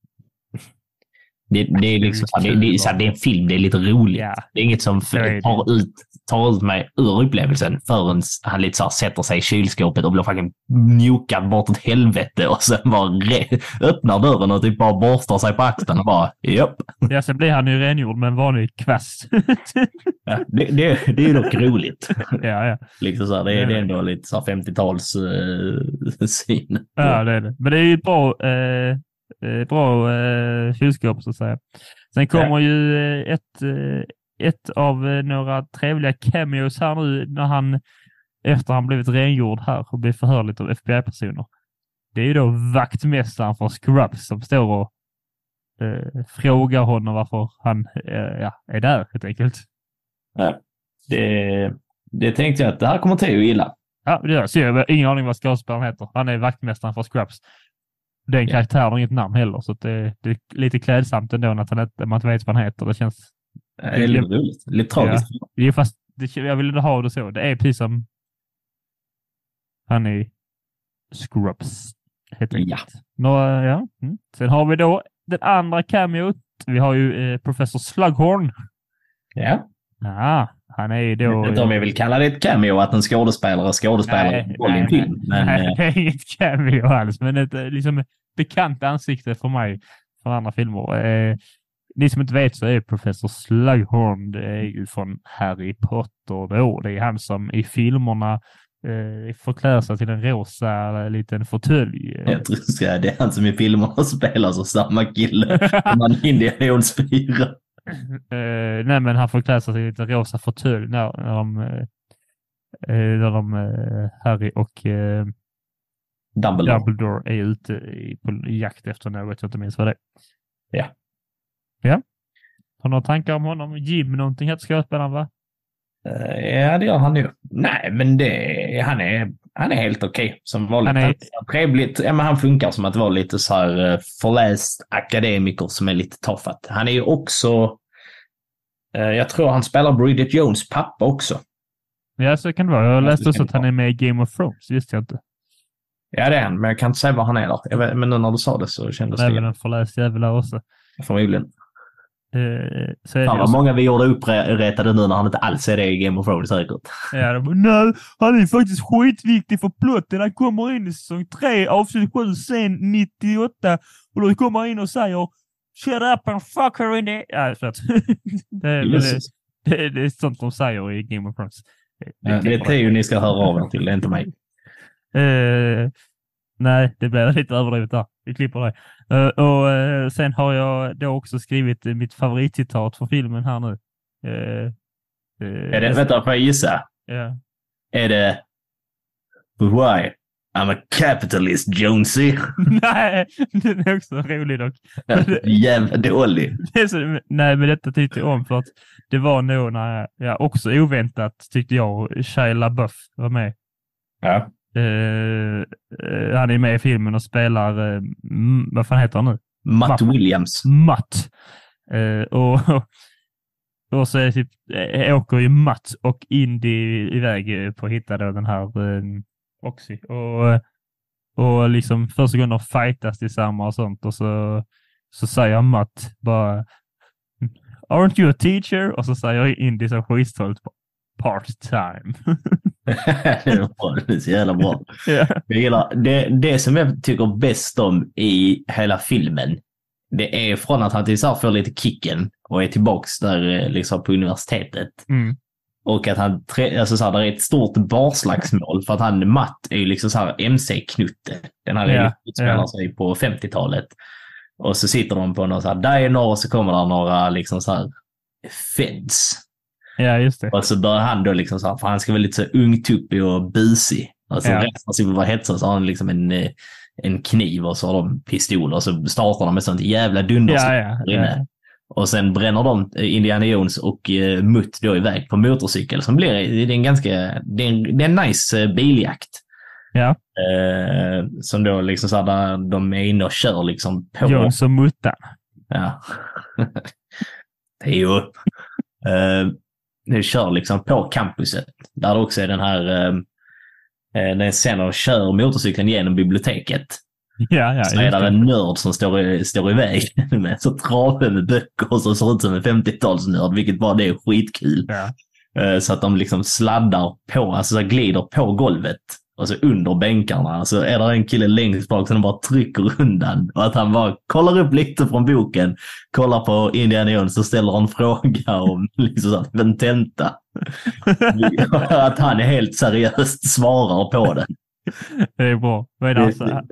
det, det är liksom det, det, är så här, det är en film, det är lite roligt. Ja. Det är inget som är det. tar ut, tar ut mig ur upplevelsen förrän han lite så här sätter sig i kylskåpet och blir fucking njokad bortåt helvete och sen bara re- öppnar dörren och typ bara borstar sig på axeln och bara japp. ja, sen blir han ju rengjord med en vanlig kvast. Ja, det, det, det är dock roligt. ja, ja. Liksom så här, det, är, det är ändå lite så här 50-tals eh, syn. Ja, det är det. Men det är ju bra, eh, bra eh, kylskåp så att säga. Sen kommer ju eh, ett, eh, ett av några trevliga cameos här nu när han efter han blivit rengjord här och blivit förhörd av FBI-personer. Det är ju då vaktmästaren för Scrubs som står och eh, frågar honom varför han eh, ja, är där helt enkelt. Ja, det, det tänkte jag att det här kommer Theo gilla. Ja, det gör så jag har ingen aning vad skådespelaren heter. Han är vaktmästaren för Scrubs. Den Ja. karaktären har inget namn heller, så det, det är lite klädsamt ändå att han inte, man inte vet vad han heter. Det känns... Det är lite roligt. Lite tragiskt. Är fast, det, jag vill inte ha det så. Det är precis som han i Scrubs. Helt Ja. Några, ja. Mm. Sen har vi då den andra cameot. Vi har ju eh, Professor Slughorn. Ja. Ja, han är ju Jag då... vet inte om jag vill kalla det ett cameo att en skådespelare skådespelar Nej, roll i en nej, film. Men Nej, eh, det är inget cameo alls, men ett eh, liksom, bekant ansikte för mig från andra filmer. Eh, ni som inte vet så är Professor Slughorn, det är ju från Harry Potter då. Det är han som i filmerna eh, förklär sig till en rosa liten fåtölj. jag tror att det är han som i filmerna spelar som samma kille som han i Indiana Jones 4. Eh, nej, men han förklär sig till en liten rosa fåtölj när, när de, eh, eh, när de Harry och Dumbledore. Dumbledore är ute i, på jakt efter något, jag inte minns vad det är. Ja. Ja. Har du några tankar om honom? Jim någonting heter skådespelaren va? Ja, det gör han ju. Nej, men det, han, är, han är helt okej som vanligt. Han Han är- är trevligt. Ja, men han funkar som att vara lite så här eh, förläst akademiker som är lite tafatt. Han är ju också... eh, Jag tror han spelar Bridget Jones pappa också. Ja, så kan det vara. Jag Ja, läste det också att han det är med i Game of Thrones. visste jag inte. Ja, det är han, men jag kan inte säga vad han är där. Vet, men nu när du sa det så kändes Det är väl det en förläst jävel också. förmodligen. Eh, så är Fan vad många vi gjorde uppretade nu när han inte alls är det i Game of Thrones säkert. ja, de bara, nej, han är faktiskt skitviktig för plotten. Han kommer in i säsong 3, avsnitt 7, sen 98 och då kommer han in och säger Shut up and fuck her in the... Ja, förlåt. det, är- det, det, det är sånt de säger i Game of Thrones. Det är Theo ni ska höra av er till, inte mig. Eh, nej, det blev lite överdrivet där. Vi klipper det. Eh, och eh, sen har jag då också skrivit mitt favoritcitat för filmen här nu. Eh, Är det, vänta, får jag gissa? ja. Är det... But why? I'm a capitalist, Jonesy. Nej, den är också rolig dock. Jävla dålig. Så, nej, men detta tyckte jag om för att det var nog när jag, ja, också oväntat tyckte jag, Shia LaBeouf var med. Ja. Eh, eh, han är med i filmen och spelar, eh, vad fan heter han nu? Matt Matt. Williams. Matt. Eh, och, och så är typ, eh, åker ju Matt och Indy iväg eh, på att hitta då den här Oxy. Och, och liksom första gången de fightas tillsammans och sånt och så, så säger Matt bara Aren't you a teacher? Och så säger Indy så skitstolt part time. det är bra, det är så jävla bra. ja. Jag gillar, det, det som jag tycker bäst om i hela filmen, det är från att han till får lite kicken och är tillbaks där eh, liksom på universitetet. mm. Och att han, alltså så här, det är ett stort barslagsmål för att han, Matt, är ju liksom så här MC-knutte. Den här yeah, utspelar ja. sig på 50-talet. Och så sitter de på någon så här diner och så kommer det några liksom så här feds. Ja, just det. Och så börjar han då liksom så här, för han ska vara lite så ungtuppig och busig. Och så Ja. resten av sin vara hetsad så har han liksom en, eh, en kniv och så har de pistoler och så startar de med sånt jävla dunder Ja, ja. inne. Och sen bränner de eh, Indiana Jones och uh, Mutt då iväg på motorcykel som blir, det är en ganska, det är en, det är en nice eh, biljakt. Ja. Eh, som då liksom så här, där de är inne och kör liksom på. Jones och Muttan. Ja. Theo. Uh, nu kör liksom på campuset. Där det också är den här uh, den scenen de kör motorcykeln genom biblioteket. Ja, ja. så är det en nörd som står i, står i vägen med så trave med böcker som ser ut som en 50-talsnörd, vilket bara det är skitkul. Ja. Eh, Så att de liksom sladdar på, alltså så glider på golvet. Och så under bänkarna så är det en kille längst bak som bara trycker undan. Och att han bara kollar upp lite från boken, kollar på Indiana Jones och ställer en fråga om liksom så här, en tenta. att han är helt seriöst svarar på den. Det är bra. Är det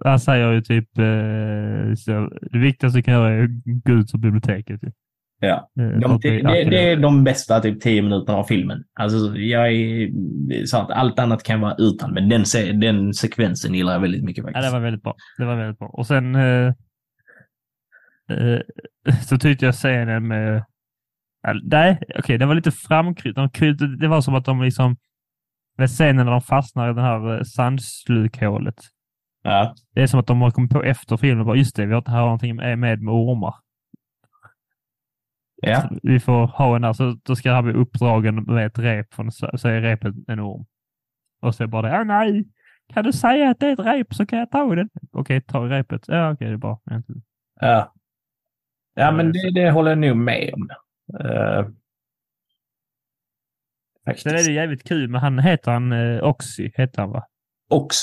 han, säger? ju typ eh, så, det viktigaste du kan göra är att gå ut ur biblioteket. Ja. Eh, De, det, det, är de bästa typ tio minuterna av filmen. Alltså, jag är, så att allt annat kan vara utan, men den, se, den sekvensen gillar jag väldigt mycket Ja, faktiskt. det var väldigt bra. Det var väldigt bra. Och sen eh, eh, så tyckte jag scenen med... ja, Nej, okej, det var lite framkrypt. Det var som att de liksom... Med scenen när de fastnar i det här eh, sandslukhålet. Ja. Det är som att de har kommit på efter filmen och bara just det, vi har inte här någonting med med ormar. Ja. Vi får ha en där, så då ska han bli uppdragen med ett rep, från, så är repet en orm. Och så är bara det, ah, nej, kan du säga att det är ett rep så kan jag ta den. Okej, ta repet. Ja, okej, det är bra. Ja, ja men det, det håller jag nog med om. Uh, faktiskt. Sen är det jävligt kul, men han heter han eh, Oxy, heter han va? Ox.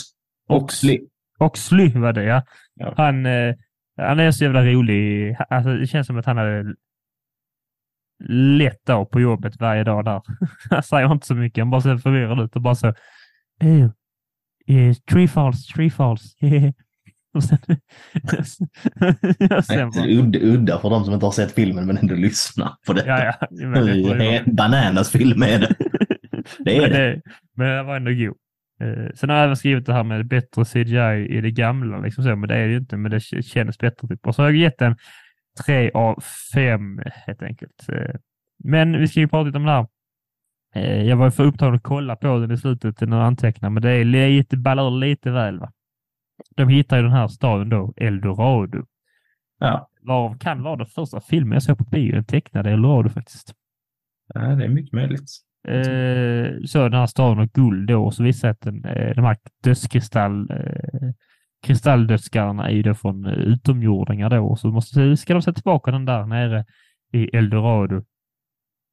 Oxley. Oxly var det ja. Ja. Han, eh, han är så jävla rolig. Alltså, det känns som att han hade lätt dag på jobbet varje dag där. Han säger inte så mycket, han bara ser förvirrad ut och bara så eh, eh, Tree falls, tree falls. och sen, sen bara, Udda, udda för de som inte har sett filmen men ändå lyssnar på detta. ja, ja. Men det, Bananas film är det. Det är men, det. men det var ändå god. Eh, sen har jag även skrivit det här med bättre CGI i det gamla, liksom så, men det är det ju inte, men det känns bättre. Typ. Och så har jag gett den tre av fem helt enkelt. Eh, men vi ska ju prata lite om det här. Eh, jag var ju för upptagen att kolla på den i slutet när jag antecknade, men det är lite, ballar lite väl. Va? De hittar ju den här staden då, Eldorado. Ja. Varav kan vara den första filmen jag såg på bio, den tecknade Eldorado faktiskt. ja, det är mycket möjligt. Eh, så den här staden har guld då och så visar att den, eh, de här dödskristall, eh, kristalldödskallarna är ju då från eh, utomjordingar då och så måste, ska de sätta tillbaka den där nere i Eldorado.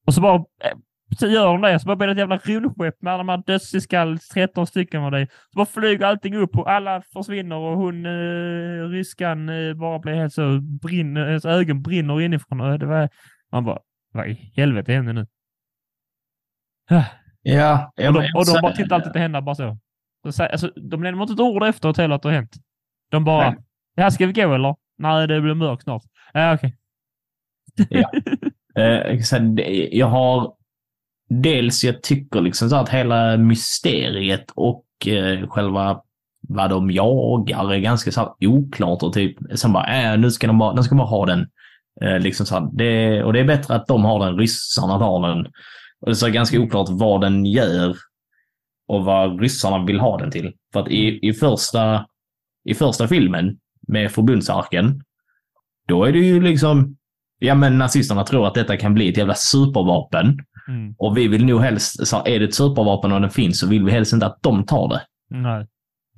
Och så bara eh, så gör de det, så bara blir det ett jävla rymdskepp med alla de här dödsskall, 13 stycken av det. Så bara flyger allting upp och alla försvinner och hon, eh, ryskan, eh, bara blir helt så, brinner, hennes ögon brinner inifrån. Och det var, man bara, vad i helvete händer nu? Ja, Och de, och de bara tittar alltid till henne bara så. Så alltså, de lämnar inte ett ord efteråt heller att det har hänt. De bara, Nej. ja ska vi gå eller? Nej, det blir mörkt snart. Ja, okej. Eh, det- jag har dels, jag tycker liksom så att hela mysteriet och eh, själva vad de jagar är ganska så här oklart och typ sen bara, äh, nu ska de bara, nu ska de bara ha den. Eh, liksom så här, det, och det är bättre att de har den, ryssarna har den. Och det är så ganska oklart vad den gör och vad ryssarna vill ha den till. För att i, i, första, i första filmen med förbundsarken, då är det ju liksom, ja men nazisterna tror att detta kan bli ett jävla supervapen. Mm. Och vi vill nog helst, så är det ett supervapen och den finns så vill vi helst inte att de tar det.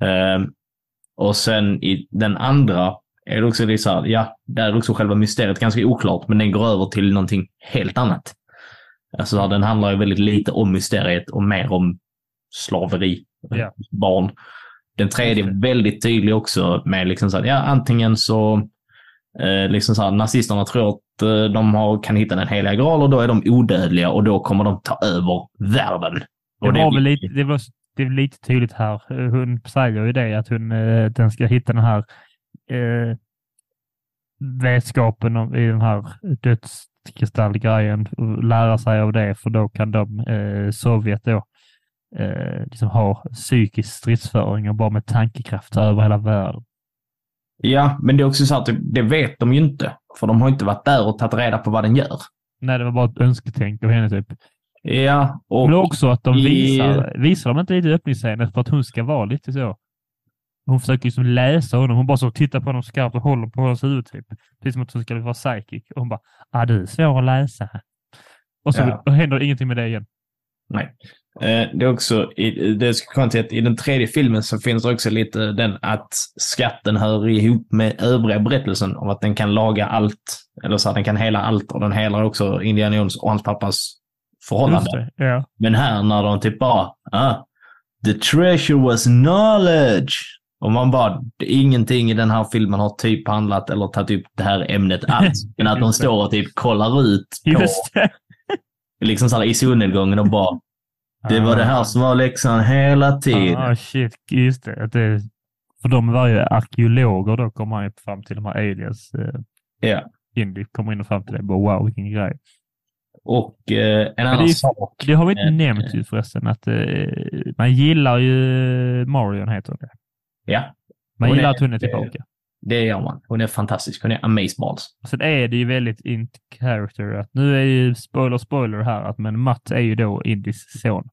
Ehm, och sen i den andra är det också lite så här, ja, där är också själva mysteriet ganska oklart, men den går över till någonting helt annat. Alltså den handlar ju väldigt lite om mysteriet och mer om slaveri, Ja. barn. Den tredje är väldigt tydlig också med liksom så här, ja, antingen så eh, liksom så här, nazisterna tror att eh, de har, kan hitta den heliga graal och då är de odödliga och då kommer de ta över världen. Det Och var väl lite, det var, det är lite tydligt här. Hon säger ju det att hon, eh, den ska hitta den här eh, vetskapen om, i den här kristallgrejen och lära sig av det, för då kan de, eh, Sovjet då, eh, liksom ha psykisk stridsföring och bara med tankekraft ta över hela världen. Ja, men det är också så att det vet de ju inte. För de har inte varit där och tagit reda på vad den gör. Nej, det var bara ett önsketänk av henne typ. Ja, och Men också att de i- visar, visar de inte lite i öppningsscenen för att hon ska vara lite så. Hon försöker liksom läsa honom. Hon bara så tittar på honom skarpt och håller på hans huvud typ. Precis som att hon ska vara psychic. Och hon bara, ah du är svår att läsa. Och så Ja. händer ingenting med det igen. Nej. Eh, Det är också, det är så konstigt att i den tredje filmen så finns det också lite den att skatten hör ihop med övriga berättelsen om att den kan laga allt. Eller så att den kan hela allt och den helar också Indiana Jones och hans pappas förhållande. Ja. Men här när de typ bara, ah, the treasure was knowledge. Och man bara, ingenting i den här filmen har typ handlat eller tagit upp det här ämnet alls. Men att de står och typ kollar ut på, liksom så här i solnedgången och bara, det var det här som var läxan hela tiden. Ah, shit, just det. Att det. För de var ju arkeologer då, kommer han fram till de här aliens. Eh, Ja. Indy kommer in och fram till det. Bara, wow, vilken grej. Och eh, en annan det sak. Det har vi inte Eh, nämnt ju förresten, att eh, man gillar ju Marion, heter det. Ja, Man Hon gillar är- att hon är det- tillbaka. Det gör man. Hon är fantastisk. Hon är amazeballs. Sen är det ju väldigt in character att nu är ju spoiler spoiler här, att men Matt är ju då Indys son.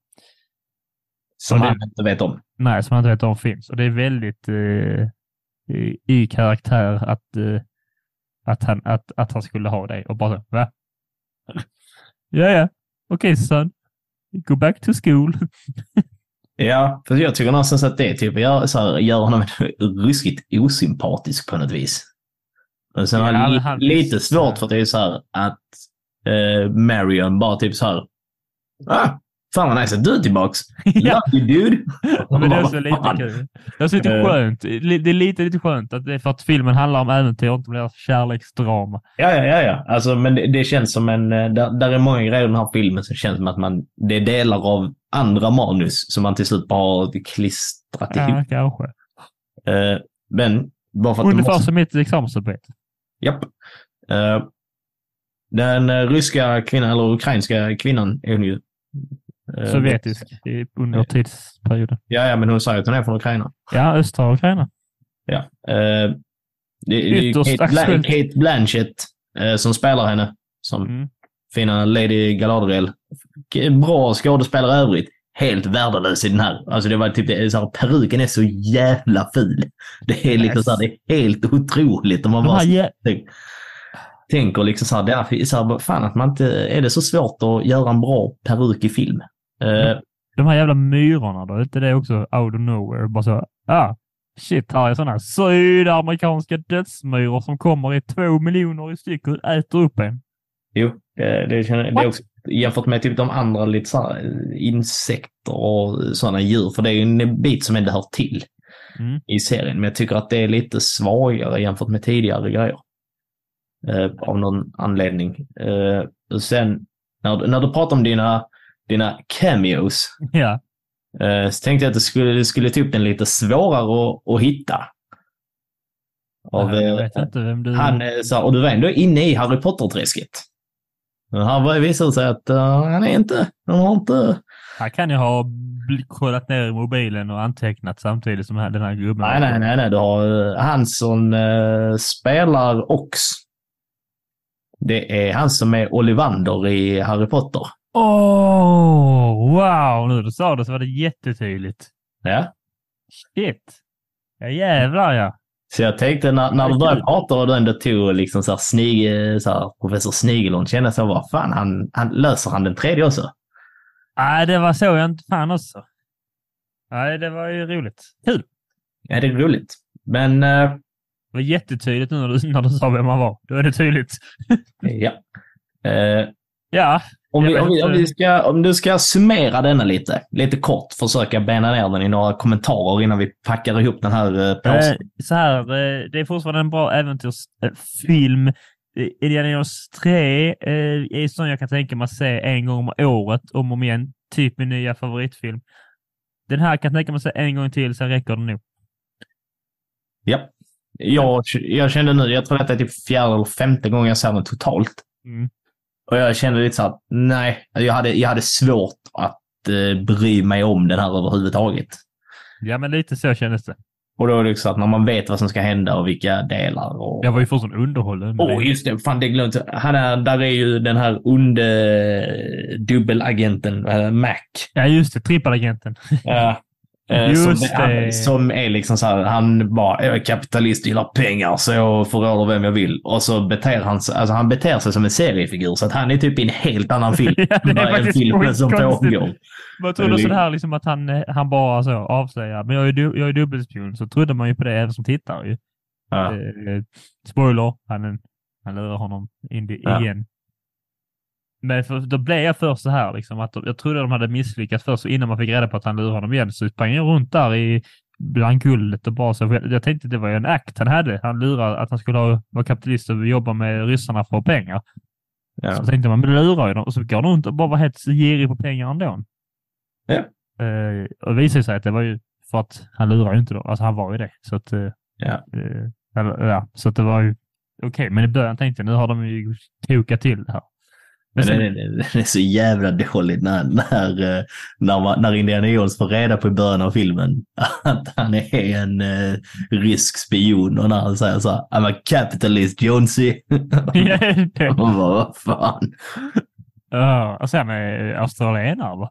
Som han inte vet om. Nej, som man inte vet om finns. Och det är väldigt eh, i, karaktär att, eh, att, han, att, att han skulle ha det. Och bara så, va? ja, ja. Okej, son. Go back to school. Ja, för jag tycker någonstans att det typ gör, så här, gör honom ruskigt osympatisk på något vis. Och sen Ja, li- han- lite svårt för att det är så här att eh, Marion bara typ så här. Ah, fan vad nice att du är tillbaks. ja, Love you dude. men det är så lite kul. Det är så lite Eh. skönt. Det är lite, lite skönt att det är för att filmen handlar om äventyr och inte om deras kärleksdrama. Ja, ja, ja, ja. Alltså, men det, det känns som en... eh, Där, där är många grejer i den här filmen som känns som att man... Det är delar av andra manus som man till slut bara har klistrat ihop. Ja, kanske. Eh, men bara för att Ungefär måste... som mitt examensarbete. Japp. Eh, den eh, ryska kvinnan, eller ukrainska kvinnan är hon ju. Eh, Sovjetisk under tidsperioden. Ja, ja, men hon säger att hon är från Ukraina. Ja, östra Ukraina. Ja. Eh, det, det är Kate, Blan-. Kate Blanchett som spelar henne. Som Mm. Fina Lady Galadriel. Bra skådespelare i övrigt. Helt värdelös i den här. Alltså det var typ, det så här, peruken är så jävla ful. Det är liksom Yes. så här, det är helt otroligt. Om man bara här, tänker liksom så här, det är, så här, fan att man inte, är det så svårt att göra en bra peruk i film? Eh, de här jävla myrorna då, är inte det också out of nowhere? Bara så, ah, shit, här är sådana sydamerikanska dödsmyror som kommer i två miljoner i styck och äter upp en. Jo, det, känner, det är också jämfört med typ de andra lite så eh, insekter och sådana djur, för det är ju en bit som ändå hör till Mm. i serien. Men jag tycker att det är lite svagare jämfört med tidigare grejer. Eh, av någon anledning. Eh, och sen när, du- när du pratar om dina, dina cameos Ja, eh, så tänkte jag att det skulle, det skulle ta upp den lite svårare att, att hitta. Av, jag eh, vet inte vem du... han, så, och du var ändå inne i Harry Potter-träsket. Men var- visade sig att eh, han är inte, han har inte... Han kan ju ha kollat ner i mobilen och antecknat samtidigt som den här gubben. Nej, nej, nej, nej. Du har eh, han som eh, spelar Ox. Det är han som är Ollivander i Harry Potter. Åh, wow! Nu du sa det så var det jättetydligt. Ja. Shit! Ja, jävlar ja. Så jag tänkte när, när du började prata och du ändå tog liksom så här snige, så här, professor Snigelon, kände jag så vad fan, han, han, löser han den tredje också? Nej, det var så jag inte fan också. Nej, det var ju roligt. Kul! Ja, det är roligt. Men eh, Det var jättetydligt nu när du, när du sa vem han var. Då är det tydligt. ja. Eh, Ja, Om, vi, om, vi, om, vi ska, om du ska summera denna lite, lite kort, försöka bena ner den i några kommentarer innan vi packar ihop den här eh, påsen. eh, så här. Eh, det är fortfarande en bra äventyrsfilm. Eh, Indiana Jones 3 eh, är sån jag kan tänka mig att se en gång om året, om och om igen. Typ min nya favoritfilm. Den här kan jag tänka mig att se en gång till, sen räcker det nog. Ja. Jag, jag kände nu, jag tror detta är typ fjärde eller femte gången jag ser den totalt. Mm. Och jag kände lite så att nej, jag hade, jag hade svårt att eh, bry mig om den här överhuvudtaget. Ja, men lite så kändes det. Och då är det också att när man vet vad som ska hända och vilka delar. Och... Jag var ju en underhållen. Åh, oh, just det. Fan, det glömde. Han är, där är ju den här onde dubbelagenten, äh, Mac. Ja, just det. Trippelagenten. Ja. Eh, Just som, han, som är liksom så här, han bara, jag är kapitalist, gillar pengar, så jag förråder vem jag vill. Och så beter han alltså han beter sig som en seriefigur, så att han är typ i en helt annan film. Ja, det är än filmen som pågår. Man trodde sådär liksom att han, eh, han bara så avslöjar, men jag är, du, jag är dubbelspion, så trodde man ju på det även som tittare ju. Ja. Eh, spoiler, han, han lurar honom in Ja. igen. Men för, då blev jag först så här liksom, att jag trodde de hade misslyckats först, så innan man fick reda på att han lurar honom igen, så sprang jag runt där i bland guldet och bara så. Jag, jag tänkte att det var ju en akt han hade. Han lurade att han skulle ha, vara kapitalist och jobba med ryssarna för pengar. Ja. Så tänkte man, men lurar ju dem. Och så går de runt och bara var helt girig på pengar ändå. Ja. Eh, och det visade sig att det var ju för att han lurar ju inte dem. Alltså han var ju det. Så att, eh, Ja. eh, eller, ja, så att det var ju okej. Men i början tänkte jag, nu har de ju tokat till det här. Men det, det, det är så jävla dåligt när, när, eh, när, man, när Indiana Jones får reda på i början av filmen att han är en eh, rysk spion och när han säger så här, I'm a capitalist Jonesy. Och bara, vad fan. Ja, och sen är australienare va?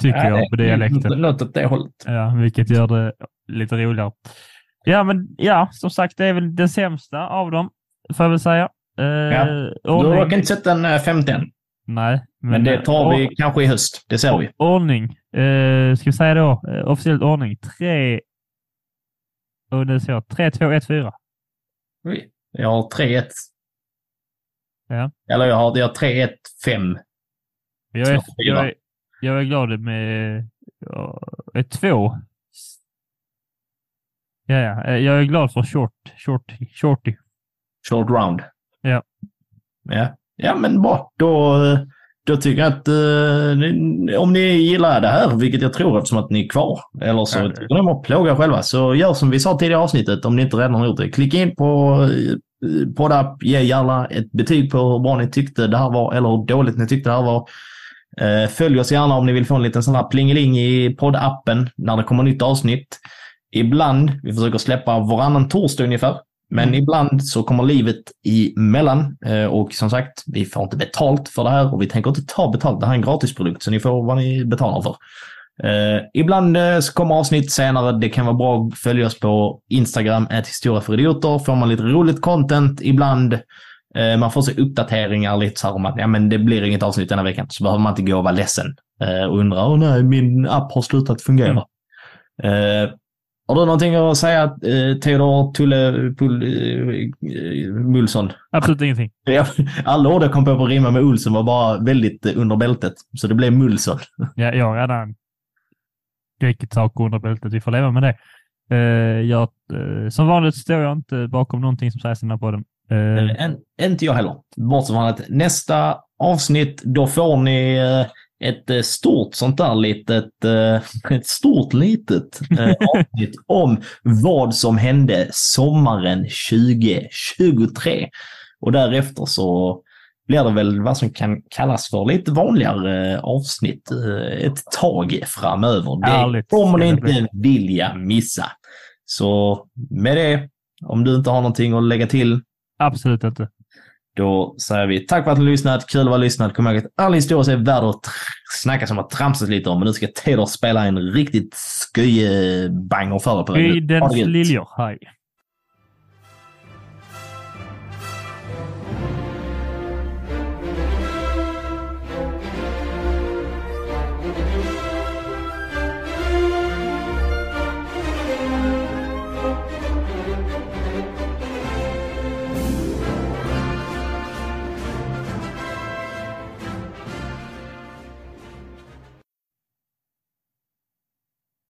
Tycker Ja, jag på dialekten. Något åt det hållet. Ja, vilket gör det lite roligare. Ja, men ja, som sagt, det är väl den sämsta av dem, får jag väl säga. Eh, Ja. Du har inte sett den eh, femte än, Nej. men det tar vi kanske i höst. Det ser vi. Ordning. Eh, ska vi säga då, eh, officiellt ordning. Tre... Och det så, 3, 2, 1, 4. Oj. Jag har 3-1. Ja. Eller jag har, jag har 3-1, 5. Jag är, Två, fyra. jag är, jag är glad med ja, ett två. Ja, ja. Eh, Jag är glad för short, short, shorty. Short round. Ja. Ja, men bra. Då, då tycker jag att eh, om ni gillar det här, vilket jag tror eftersom att ni är kvar, eller så tycker ni om att plåga själva, så gör som vi sa tidigare i avsnittet, om ni inte redan har gjort det. Klicka in på eh, poddapp, ge gärna ett betyg på hur bra ni tyckte det här var, eller hur dåligt ni tyckte det här var. Eh, Följ oss gärna om ni vill få en liten sån här plingeling i poddappen när det kommer nytt avsnitt. Ibland, vi försöker släppa varannan torsdag ungefär, men Mm. ibland så kommer livet emellan eh, och som sagt, vi får inte betalt för det här och vi tänker inte ta betalt. Det här är en gratisprodukt så ni får vad ni betalar för. Eh, ibland eh, så kommer avsnitt senare. Det kan vara bra att följa oss på Instagram, ett historia för idioter. Får man lite roligt content ibland. Eh, man får se uppdateringar lite så här om att ja, men det blir inget avsnitt denna veckan. Så behöver man inte gå och vara ledsen eh, och undra, åh nej, min app har slutat fungera. Eh, har du någonting att säga, eh, Theodor Tulle Pull, eh, eh? Absolut ingenting. Ja, Alla ord jag kom på att rimma med Olsson var bara väldigt eh, under bältet, så det blev Mulsson. Ja, jag har redan gripit saker under bältet. Vi får leva med det. Eh, jag, eh, som vanligt står jag inte bakom någonting som sägs i den här podden. Eh, En, inte jag heller. Bortsett från att nästa avsnitt, då får ni eh, ett eh, stort sånt där litet, eh, ett stort litet eh, avsnitt om vad som hände sommaren 2023. Och därefter så blir det väl vad som kan kallas för lite vanligare avsnitt ett tag framöver. Det kommer ni inte vilja missa. Så med det, om du inte har någonting att lägga till, absolut inte. Då säger vi tack för att ni har lyssnat. Kul att vara lyssnat. Kom ihåg att all historia är värd att snacka som har tramsat lite om. Men nu ska Tedor spela en riktigt sköjebanger för er på gött. liljor. Hej.